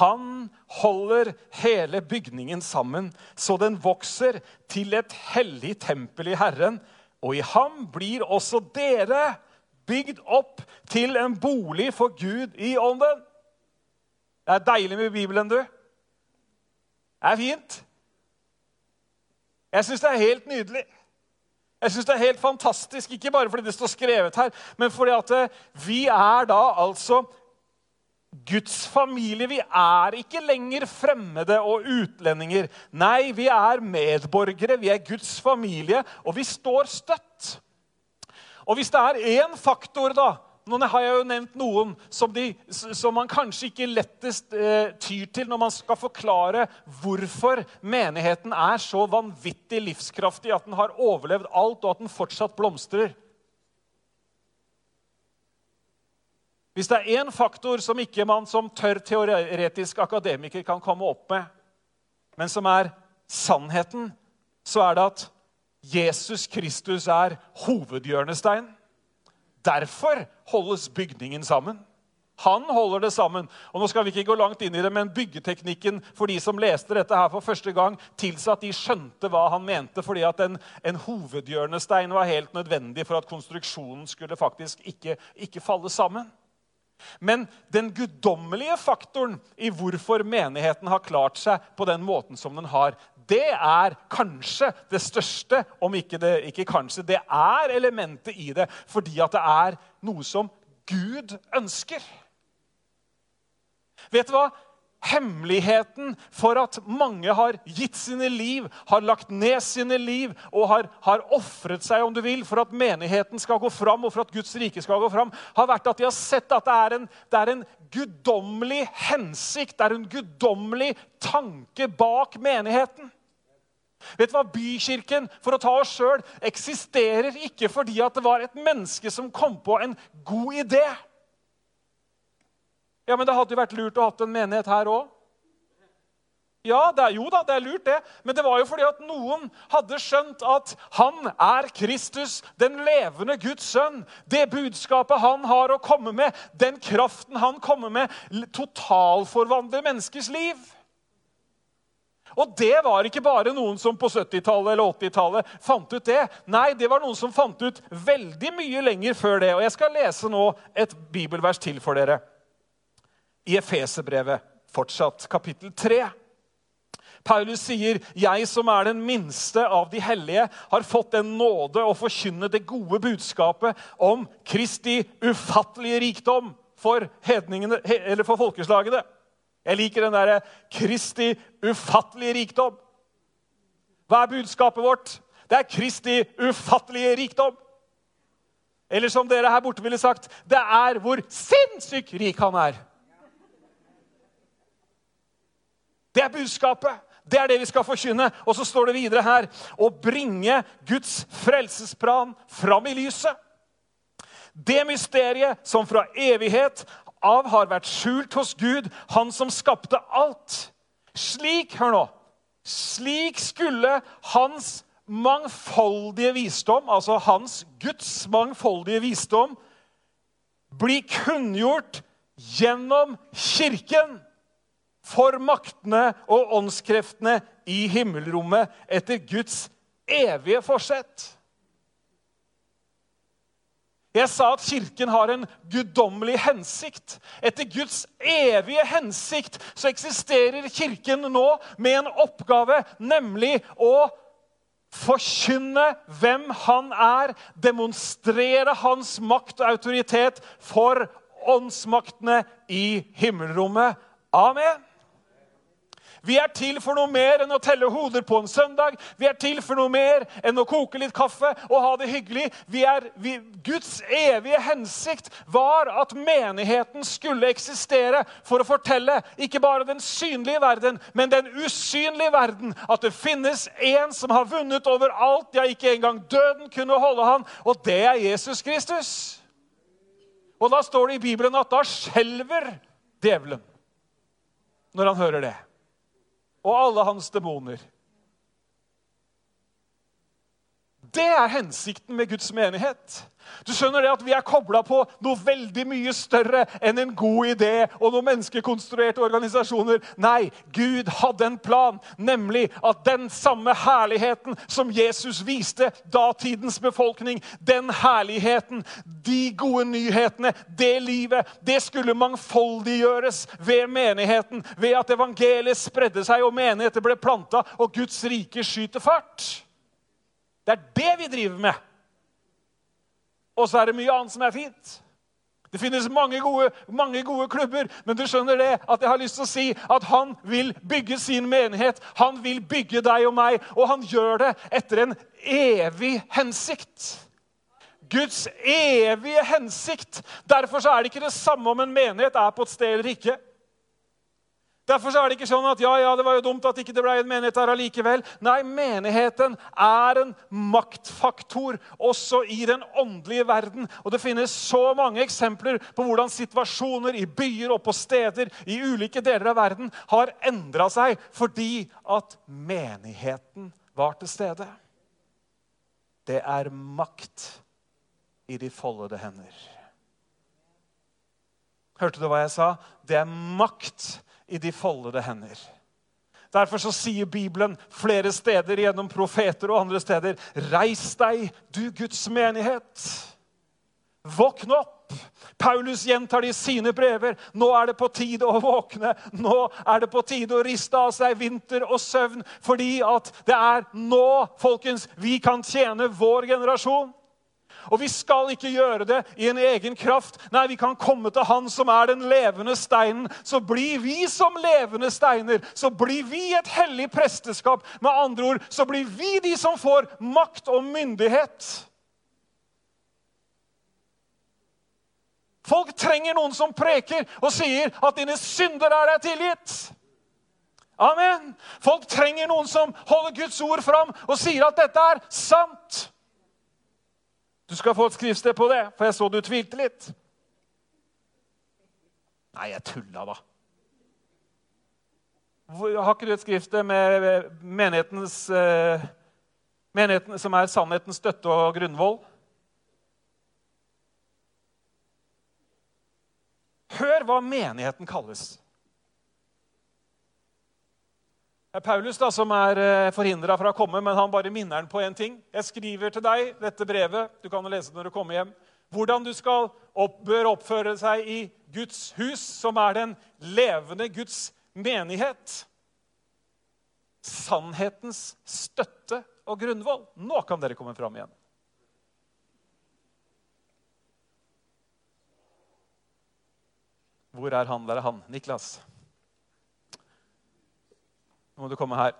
Han holder hele bygningen sammen, så den vokser til et hellig tempel i Herren. Og i ham blir også dere bygd opp til en bolig for Gud i ånden. Det er deilig med Bibelen, du. Det er fint. Jeg syns det er helt nydelig. Jeg synes Det er helt fantastisk, ikke bare fordi det står skrevet her, men fordi at eh, vi er da altså Guds familie. Vi er ikke lenger fremmede og utlendinger. Nei, vi er medborgere, vi er Guds familie, og vi står støtt. Og hvis det er én faktor da, nå har jeg jo nevnt noen som, de, som man kanskje ikke lettest eh, tyr til når man skal forklare hvorfor menigheten er så vanvittig livskraftig at den har overlevd alt, og at den fortsatt blomstrer. Hvis det er én faktor som ikke man som tørr teoretisk akademiker kan komme opp med, men som er sannheten, så er det at Jesus Kristus er hovedhjørnesteinen. Derfor holdes bygningen sammen. Han holder det sammen. Og nå skal vi ikke gå langt inn i det, men Byggeteknikken for de som leste dette her for første gang, tilsa at de skjønte hva han mente, fordi at en, en hovedhjørnestein var helt nødvendig for at konstruksjonen skulle faktisk ikke, ikke falle sammen. Men den guddommelige faktoren i hvorfor menigheten har klart seg på den måten som den har, det er kanskje det største, om ikke, det, ikke kanskje. Det er elementet i det fordi at det er noe som Gud ønsker. Vet du hva? Hemmeligheten for at mange har gitt sine liv, har lagt ned sine liv og har, har ofret seg om du vil, for at menigheten skal gå fram og for at Guds rike skal gå fram, har vært at de har sett at det er en, det er en guddommelig hensikt, det er en guddommelig tanke bak menigheten. Vet du hva? Bykirken for å ta oss selv, eksisterer ikke fordi at det var et menneske som kom på en god idé. Ja, men Det hadde jo vært lurt å ha en menighet her òg. Ja, det er, jo da, det er lurt, det. Men det var jo fordi at noen hadde skjønt at han er Kristus, den levende Guds sønn. Det budskapet han har å komme med, den kraften han kommer med, totalforvandler menneskers liv. Og det var ikke bare noen som på 70-tallet eller 80-tallet fant ut det. Nei, det var noen som fant ut veldig mye lenger før det. Og jeg skal lese nå et bibelvers til for dere. I Efeserbrevet, fortsatt, kapittel 3. Paulus sier, 'Jeg som er den minste av de hellige, har fått den nåde å forkynne det gode budskapet om Kristi ufattelige rikdom for, for folkeslagene.' Jeg liker den derre Kristi ufattelige rikdom. Hva er budskapet vårt? Det er Kristi ufattelige rikdom. Eller som dere her borte ville sagt, det er hvor sinnssykt rik han er. Det er budskapet. Det er det vi skal forkynne. Og så står det videre her å bringe Guds frelsesplan fram i lyset. Det mysteriet som fra evighet av har vært skjult hos Gud, han som skapte alt. Slik, hør nå, slik skulle hans mangfoldige visdom, altså hans Guds mangfoldige visdom, bli kunngjort gjennom Kirken for maktene og åndskreftene i himmelrommet etter Guds evige forsett. Jeg sa at Kirken har en guddommelig hensikt. Etter Guds evige hensikt så eksisterer Kirken nå med en oppgave, nemlig å forkynne hvem han er, demonstrere hans makt og autoritet for åndsmaktene i himmelrommet. Amen. Vi er til for noe mer enn å telle hoder på en søndag. Vi er til for noe mer enn å koke litt kaffe og ha det hyggelig. Vi er, vi, Guds evige hensikt var at menigheten skulle eksistere for å fortelle ikke bare den synlige verden, men den usynlige verden. At det finnes en som har vunnet over alt, ja, ikke engang døden kunne holde han, og det er Jesus Kristus. Og da står det i Bibelen at da skjelver djevelen når han hører det og alle hans demoner. Det er hensikten med Guds menighet. Du skjønner det at Vi er kobla på noe veldig mye større enn en god idé og noen menneskekonstruerte organisasjoner. Nei, Gud hadde en plan, nemlig at den samme herligheten som Jesus viste datidens befolkning, den herligheten, de gode nyhetene, det livet, det skulle mangfoldiggjøres ved menigheten. Ved at evangeliet spredde seg, og menigheter ble planta, og Guds rike skyter fart. Det er det vi driver med. Og så er det mye annet som er fint. Det finnes mange gode, mange gode, klubber, men du skjønner det at jeg har lyst til å si at han vil bygge sin menighet. Han vil bygge deg og meg, og han gjør det etter en evig hensikt. Guds evige hensikt. Derfor er det ikke det samme om en menighet er på et sted eller ikke. Derfor er det ikke sånn at ja, ja, det var jo dumt at ikke det ble en menighet her allikevel. Nei, menigheten er en maktfaktor også i den åndelige verden. Og det finnes så mange eksempler på hvordan situasjoner i byer og på steder i ulike deler av verden har endra seg fordi at menigheten var til stede. Det er makt i de foldede hender. Hørte du hva jeg sa? Det er makt i de foldede hender. Derfor så sier Bibelen flere steder gjennom profeter og andre steder Reis deg, du Guds menighet. Våkn opp! Paulus gjentar det i sine brever. Nå er det på tide å våkne. Nå er det på tide å riste av seg vinter og søvn. Fordi at det er nå, folkens, vi kan tjene vår generasjon. Og vi skal ikke gjøre det i en egen kraft. Nei, vi kan komme til Han som er den levende steinen. Så blir vi som levende steiner. Så blir vi et hellig presteskap. Med andre ord så blir vi de som får makt og myndighet. Folk trenger noen som preker og sier at dine synder er deg tilgitt. Amen. Folk trenger noen som holder Guds ord fram og sier at dette er sant. Du skal få et skriftsted på det, for jeg så du tvilte litt. Nei, jeg tulla, da. Har ikke du et skriftsted med menighetens, eh, menigheten som er sannhetens støtte og grunnvoll? Hør hva menigheten kalles. Er Paulus da, som er eh, forhindra fra å komme, men han bare minner den på én ting. Jeg skriver til deg dette brevet. Du kan lese det når du kommer hjem. Hvordan du skal opp, bør oppføre seg i Guds hus, som er den levende Guds menighet. Sannhetens støtte og grunnvoll. Nå kan dere komme fram igjen. Hvor er han? Der er han. Niklas. Nå må du komme her.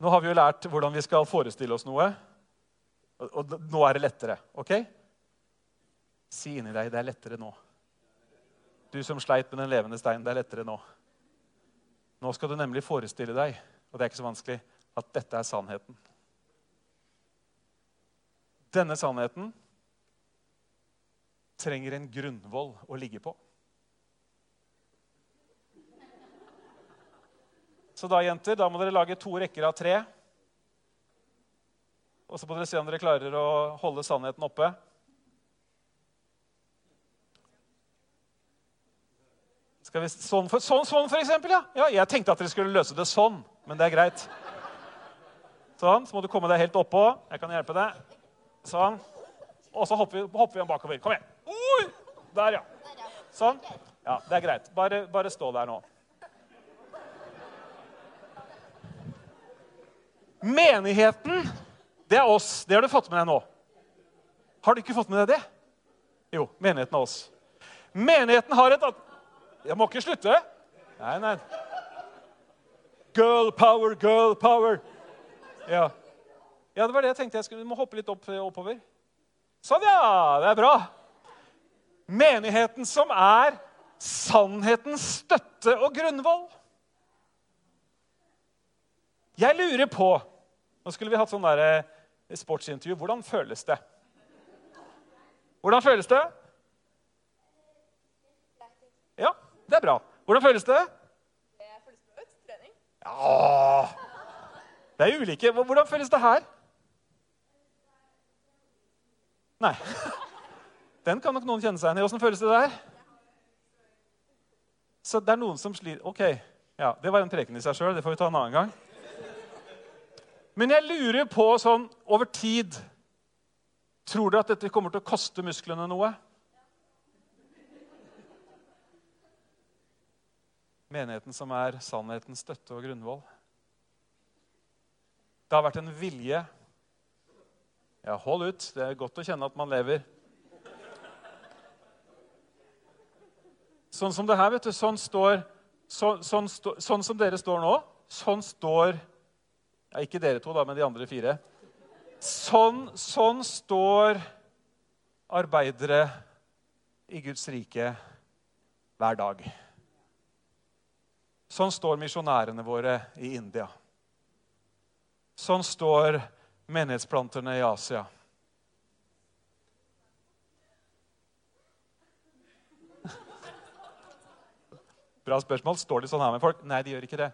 Nå har vi jo lært hvordan vi skal forestille oss noe. Og nå er det lettere. ok? Si inni deg det er lettere nå. Du som sleit med den levende steinen, det er lettere nå. Nå skal du nemlig forestille deg, og det er ikke så vanskelig, at dette er sannheten. Denne sannheten trenger en grunnvoll å ligge på. Så da, jenter, da må dere lage to rekker av tre. Og så må dere se om dere klarer å holde sannheten oppe. Skal vi, sånn, for, sånn, sånn, for eksempel, ja. ja. Jeg tenkte at dere skulle løse det sånn, men det er greit. Sånn, Så må du komme deg helt oppå. Jeg kan hjelpe deg. Sånn. Og så hopper vi, hopper vi bakover. Kom igjen. Oi! Der, ja. Sånn. Ja, Det er greit. Bare, bare stå der nå. Menigheten, det er oss. Det har du fått med deg nå. Har du ikke fått med deg det? Jo, menigheten er oss. Menigheten har et Jeg må ikke slutte. Nei, nei. Girl power, girl power. Ja. ja, det var det jeg tenkte. jeg skulle, må hoppe litt opp, oppover. Sånn, ja. Det er bra. Menigheten som er sannhetens støtte og grunnvoll. Jeg lurer på Nå skulle vi hatt sånn der, eh, sportsintervju. Hvordan føles det? Hvordan føles det? Ja, det er bra. Hvordan føles det? Det føles bra ut. Trening. Ja Det er ulike. Hvordan føles det her? Nei. Den kan nok noen kjenne seg igjen i. Åssen føles det der? Så det er noen som sliter Ok, ja, det var en preken i seg sjøl. Det får vi ta en annen gang. Men jeg lurer på sånn over tid Tror dere at dette kommer til å koste musklene noe? Menigheten som er sannhetens støtte og grunnvoll. Det har vært en vilje Ja, hold ut. Det er godt å kjenne at man lever. Sånn som det her, vet du. Sånn, står, så, sånn, sånn som dere står nå, sånn står ja, Ikke dere to, da, men de andre fire. Sånn, sånn står arbeidere i Guds rike hver dag. Sånn står misjonærene våre i India. Sånn står menighetsplanterne i Asia. Bra spørsmål. Står de sånn her med folk? Nei, de gjør ikke det.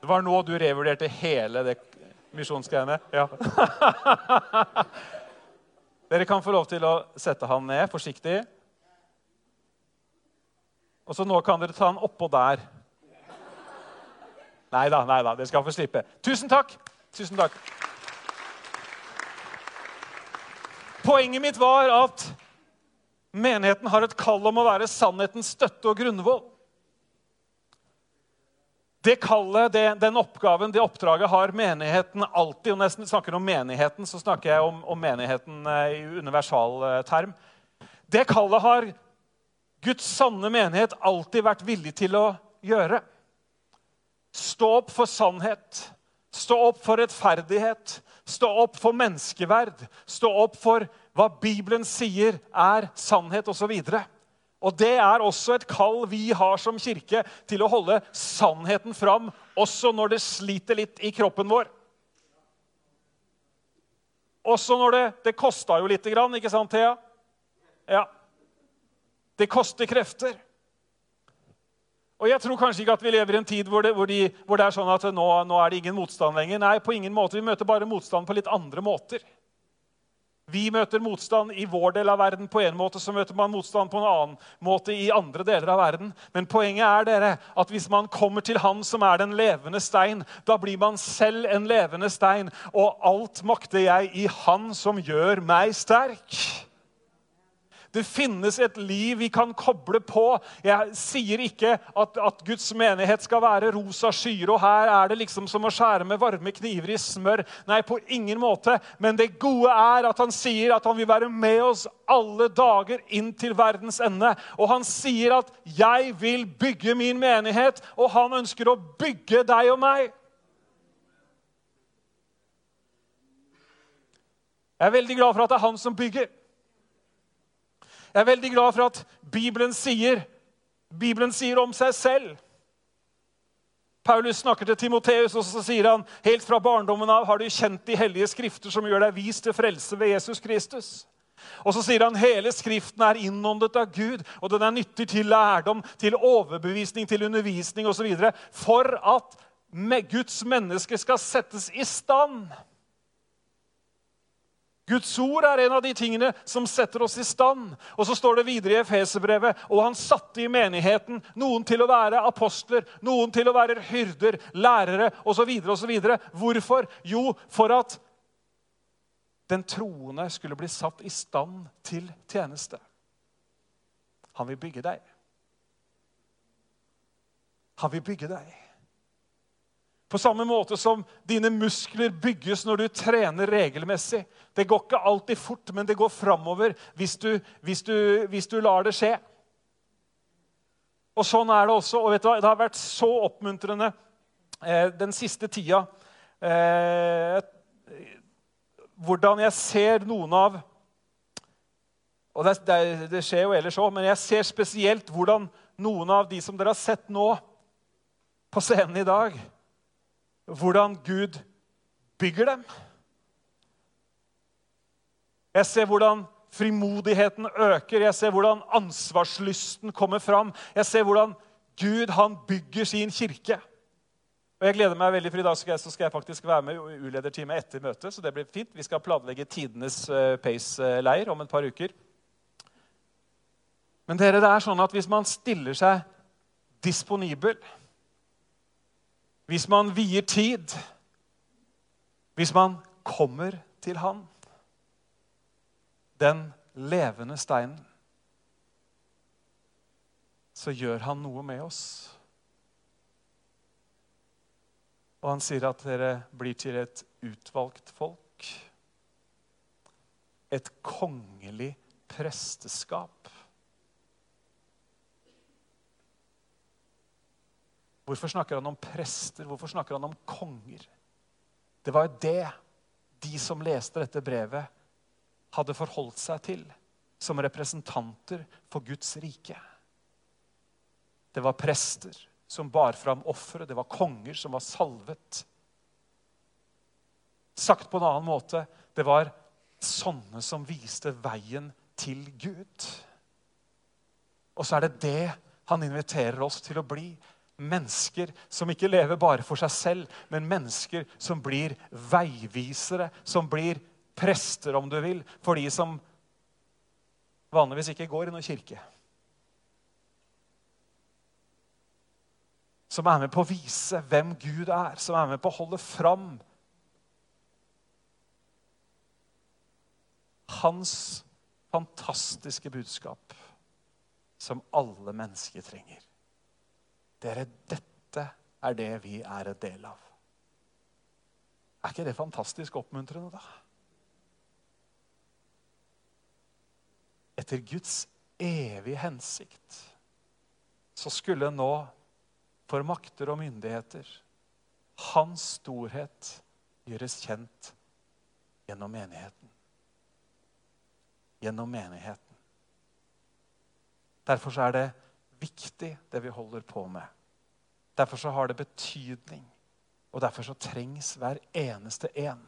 Det var nå du revurderte hele det misjonsgreiene? Ja. [laughs] Dere kan få lov til å sette han ned forsiktig. Og så nå kan dere ta han oppå der. Nei da, nei da. Dere skal få slippe. Tusen takk. Tusen takk. Poenget mitt var at Menigheten har et kall om å være sannhetens støtte og grunnvoll. Det kallet, det, den oppgaven, det oppdraget har menigheten alltid. Og når jeg snakker om menigheten, så snakker jeg om, om menigheten eh, i universal eh, term. Det kallet har Guds sanne menighet alltid vært villig til å gjøre. Stå opp for sannhet. Stå opp for rettferdighet. Stå opp for menneskeverd. Stå opp for hva Bibelen sier er sannhet, osv. Og det er også et kall vi har som kirke til å holde sannheten fram, også når det sliter litt i kroppen vår. Også når det Det kosta jo lite grann, ikke sant, Thea? Ja. Det koster krefter. Og jeg tror kanskje ikke at vi lever i en tid hvor det, hvor de, hvor det er sånn at nå, nå er det ingen motstand lenger. Nei, på ingen måte. Vi møter bare motstand på litt andre måter. Vi møter motstand i vår del av verden på en måte, så møter man motstand på en annen måte i andre deler av verden. Men poenget er dere, at hvis man kommer til Han som er den levende stein, da blir man selv en levende stein. Og alt makter jeg i Han som gjør meg sterk. Det finnes et liv vi kan koble på. Jeg sier ikke at, at, Guds menighet skal være rosa skyer, og her er det liksom som å skjære med varme kniver i smør. Nei, på ingen måte. Men det gode er at han sier at han vil være med oss alle dager inn til verdens ende. Og han sier at 'jeg vil bygge min menighet', og han ønsker å bygge deg og meg. Jeg er veldig glad for at det er han som bygger. Jeg er veldig glad for at Bibelen sier, Bibelen sier om seg selv Paulus snakker til Timoteus, og så sier han helt fra barndommen av har du kjent de hellige skrifter som gjør deg vis til frelse ved Jesus Kristus. Og så sier han hele Skriften er innåndet av Gud, og den er nyttig til lærdom, til overbevisning, til undervisning osv. For at Guds menneske skal settes i stand Guds ord er en av de tingene som setter oss i stand. Og så står det videre i Efeserbrevet og han satte i menigheten noen til å være apostler, noen til å være hyrder, lærere osv. osv. Hvorfor? Jo, for at den troende skulle bli satt i stand til tjeneste. Han vil bygge deg. Han vil bygge deg. På samme måte som dine muskler bygges når du trener regelmessig. Det går ikke alltid fort, men det går framover hvis, hvis, hvis, du lar det skje. Og sånn er det også. Og vet du hva, det har vært så oppmuntrende eh, den siste tida eh, hvordan jeg ser noen av og det, det, det skjer jo ellers òg, men jeg ser spesielt hvordan noen av de som dere har sett nå på scenen i dag, hvordan Gud bygger dem. Jeg ser hvordan frimodigheten øker, jeg ser hvordan ansvarslysten kommer fram. Jeg ser hvordan Gud han bygger sin kirke. Og jeg gleder meg veldig, for I dag skal jeg, skal jeg faktisk være med i ulederteamet etter møtet. så det blir fint. Vi skal planlegge tidenes uh, Pace-leir om et par uker. Men dere, det er sånn at hvis man stiller seg disponibel, hvis man vier tid, hvis man kommer til Han, den levende steinen, så gjør han noe med oss. Og han sier at dere blir til et utvalgt folk. Et kongelig presteskap. Hvorfor snakker han om prester? Hvorfor snakker han om konger? Det var jo det de som leste dette brevet, hadde forholdt seg til som representanter for Guds rike. Det var prester som bar fram offeret. Det var konger som var salvet. Sagt på en annen måte det var sånne som viste veien til Gud. Og så er det det han inviterer oss til å bli mennesker som ikke lever bare for seg selv, men mennesker som blir veivisere, som blir prester, om du vil, for de som vanligvis ikke går i noen kirke. Som er med på å vise hvem Gud er, som er med på å holde fram hans fantastiske budskap, som alle mennesker trenger. Dere, dette er det vi er et del av. Er ikke det fantastisk oppmuntrende, da? Etter Guds evige hensikt så skulle nå for makter og myndigheter hans storhet gjøres kjent gjennom menigheten. Gjennom menigheten. Derfor er det viktig, det vi holder på med. Derfor så har det betydning, og derfor så trengs hver eneste en.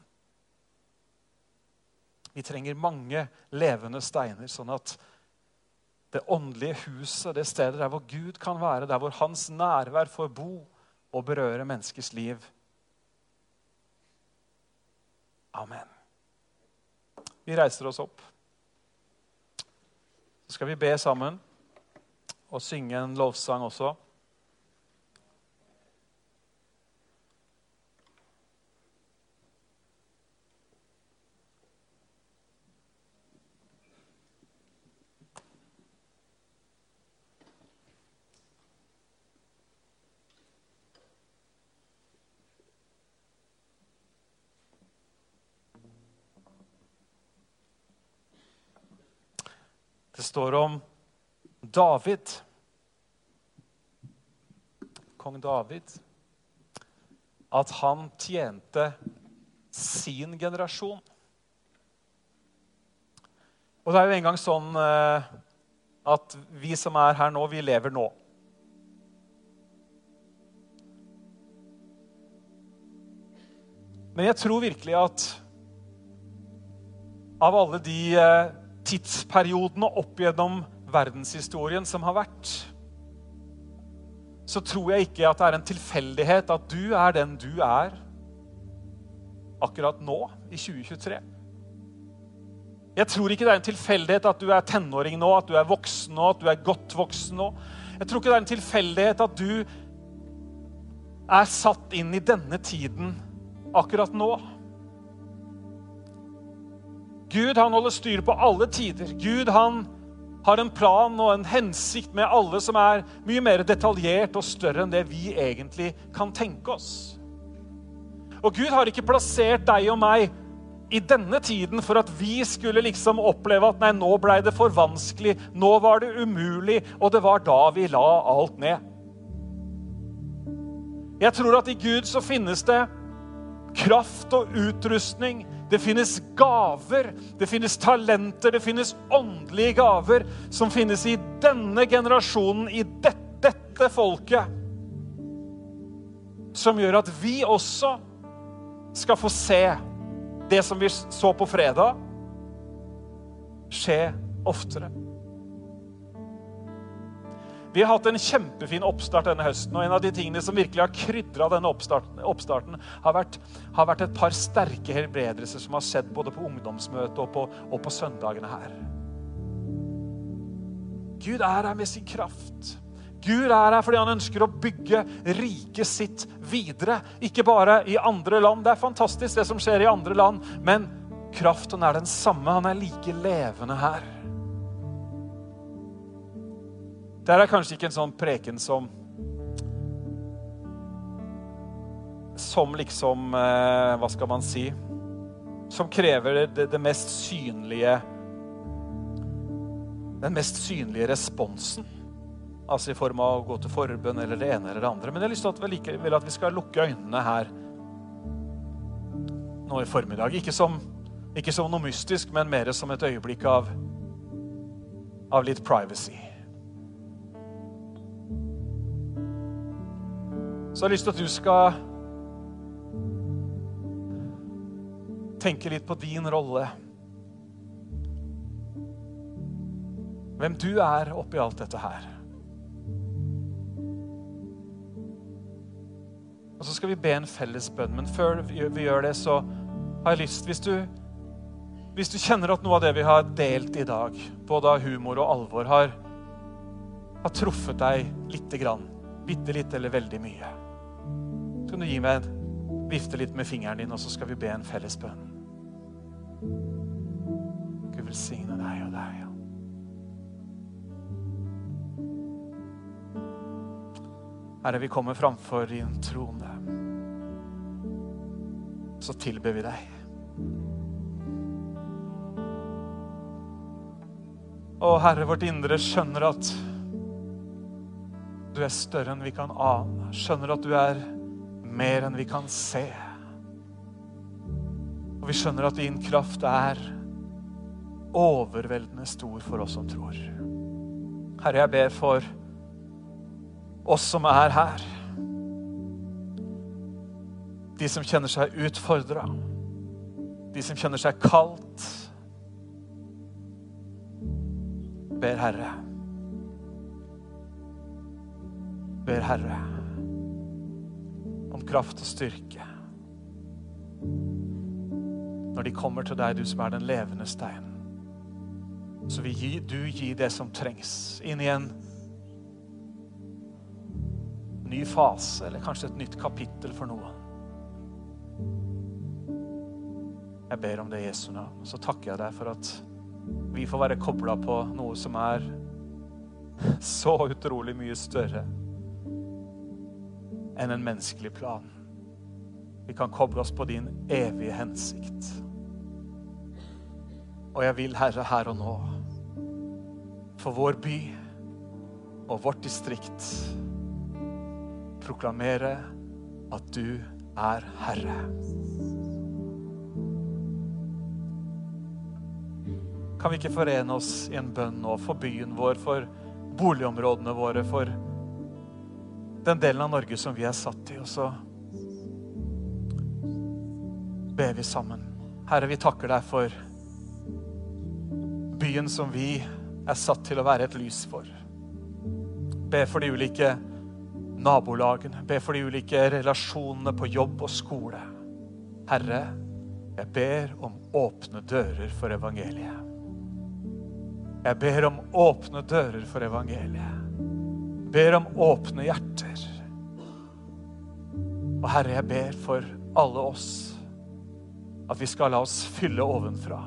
Vi trenger mange levende steiner, sånn at det åndelige huset, det stedet der hvor Gud kan være, der hvor hans nærvær får bo og berøre menneskers liv. Amen. Vi reiser oss opp. Så skal vi be sammen og synge en lovsang også. Det står om David, kong David, at han tjente sin generasjon. Og det er jo engang sånn eh, at vi som er her nå, vi lever nå. Men jeg tror virkelig at av alle de eh, tidsperiodene opp gjennom verdenshistorien som har vært, så tror jeg ikke at det er en tilfeldighet at du er den du er akkurat nå, i 2023. Jeg tror ikke det er en tilfeldighet at du er tenåring nå, at du er voksen nå, at du er godt voksen nå. Jeg tror ikke det er en tilfeldighet at du er satt inn i denne tiden akkurat nå. Gud han holder styr på alle tider. Gud han har en plan og en hensikt med alle som er mye mer detaljert og større enn det vi egentlig kan tenke oss. Og Gud har ikke plassert deg og meg i denne tiden for at vi skulle liksom oppleve at nei, nå ble det for vanskelig, nå var det umulig, og det var da vi la alt ned. Jeg tror at i Gud så finnes det kraft og utrustning. Det finnes gaver, det finnes talenter, det finnes åndelige gaver som finnes i denne generasjonen, i dette, dette folket. Som gjør at vi også skal få se det som vi så på fredag, skje oftere. Vi har hatt en kjempefin oppstart denne høsten. og En av de tingene som virkelig har krydra denne oppstarten, oppstarten har, vært, har, vært, et par sterke helbredelser som har skjedd både på ungdomsmøtet og og på søndagene her. Gud er her med sin kraft. Gud er her fordi han ønsker å bygge riket sitt videre. Ikke bare i andre land. Det er fantastisk, det som skjer i andre land. Men kraften er den samme. Han er like levende her. Det er kanskje ikke en sånn preken som Som liksom eh, Hva skal man si? Som krever det, det mest synlige Den mest synlige responsen. Altså i form av å gå til forbønn eller det ene eller det andre. Men jeg har lyst til at vi likevel at vi skal lukke øynene her nå i formiddag. Ikke som, ikke som noe mystisk, men mer som et øyeblikk av, av litt privacy. Så jeg lyst til at du skal tenke litt på din rolle. Hvem du er oppi alt dette her. Og så skal vi be en felles bønn. Men før vi gjør det, så har jeg lyst Hvis du, hvis du kjenner at noe av det vi har delt i dag, både av humor og alvor, har, har truffet deg lite grann, bitte litt eller veldig mye kan du gi meg en vifte litt med fingeren din, og så skal vi be en felles bønn. Gud velsigne deg og deg. Ja. Herre, vi kommer framfor din trone. Så tilber vi deg. Å, Herre, vårt indre skjønner at du er større enn vi kan ane. Skjønner at du er mer enn vi kan se. Og vi skjønner at din kraft er overveldende stor for oss som tror. Herre, jeg ber for oss som er her. De som kjenner seg utfordra. De som kjenner seg kaldt. Ber Herre. Ber Herre kraft og styrke. Når de kommer til deg, du som er den levende steinen, så vil du gi det som trengs inn i en ny fase, eller kanskje et nytt kapittel for noen. Jeg ber om det i Jesu navn. Så takker jeg deg for at vi får være kobla på noe som er så utrolig mye større enn en menneskelig plan. Vi kan koble oss på din evige hensikt. Og jeg vil, Herre, her og nå, for vår by og vårt distrikt, proklamere at du er Herre. Kan vi ikke forene oss i en bønn nå for byen vår, for boligområdene våre, for den delen av Norge som vi er satt i. Og så ber vi sammen. Herre, vi takker deg for byen som vi er satt til å være et lys for. Be for de ulike nabolagene, be for de ulike relasjonene på jobb og skole. Herre, jeg ber om åpne dører for evangeliet. Jeg ber om åpne dører for evangeliet ber om åpne hjerter. Og Herre, jeg ber for alle oss at vi skal la oss fylle ovenfra.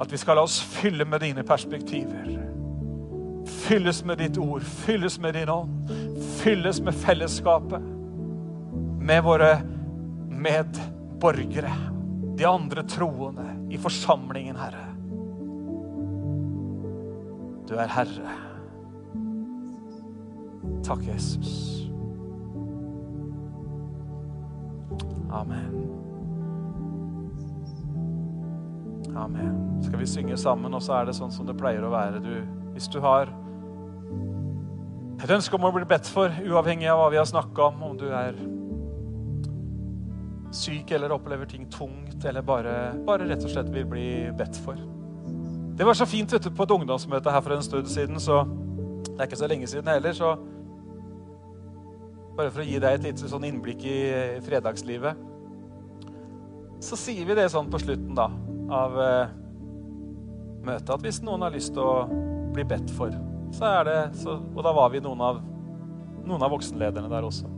At vi skal la oss fylle med dine perspektiver. Fylles med ditt ord, fylles med din ånd, fylles med fellesskapet. Med våre medborgere, de andre troende i forsamlingen, Herre. Du er Herre. Takk, Jesus. Amen. Amen. Skal vi synge sammen, og så er det sånn som det pleier å være. Du, hvis du har et ønske om å bli bedt for, uavhengig av hva vi har snakka om, om du er syk eller opplever ting tungt, eller bare, bare rett og slett vil bli bedt for. Det var så fint vet du, på et ungdomsmøte her for en stund siden, så det er ikke så lenge siden heller. så Bare for å gi deg et lite sånn innblikk i fredagslivet. Så sier vi det sånn på slutten da, av eh, møtet at hvis noen har lyst til å bli bedt for, så er det så, Og da var vi noen av, noen av voksenlederne der også.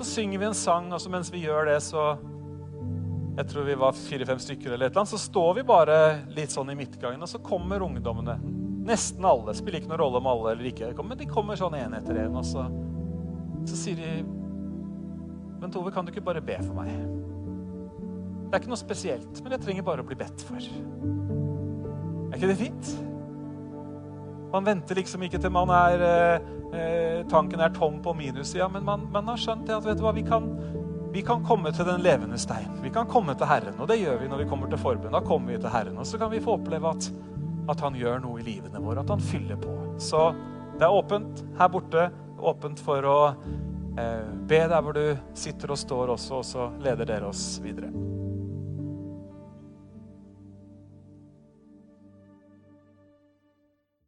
Så synger vi en sang, og så mens vi gjør det, så Jeg tror vi var fire-fem stykker, eller et eller annet, så står vi bare litt sånn i midtgangen, og så kommer ungdommene. Nesten alle. Spiller ikke noen rolle om alle eller ikke, men de kommer sånn én etter én. Og så, så sier de Men Tove, kan du ikke bare be for meg? Det er ikke noe spesielt, men jeg trenger bare å bli bedt for. Er ikke det fint? Man venter liksom ikke til man er eh, eh tanken er tom på minussida, men man, man, har skjønt det at vet du hva, vi kan, vi kan komme til den levende stein. Vi kan komme til Herren, og det gjør vi når vi kommer til forbund. Da kommer vi til Herren, og så kan vi få oppleve at, at han gjør noe i livene våre, at han fyller på. Så det er åpent her borte, åpent for å eh, be der hvor du sitter og står også, og så leder dere oss videre.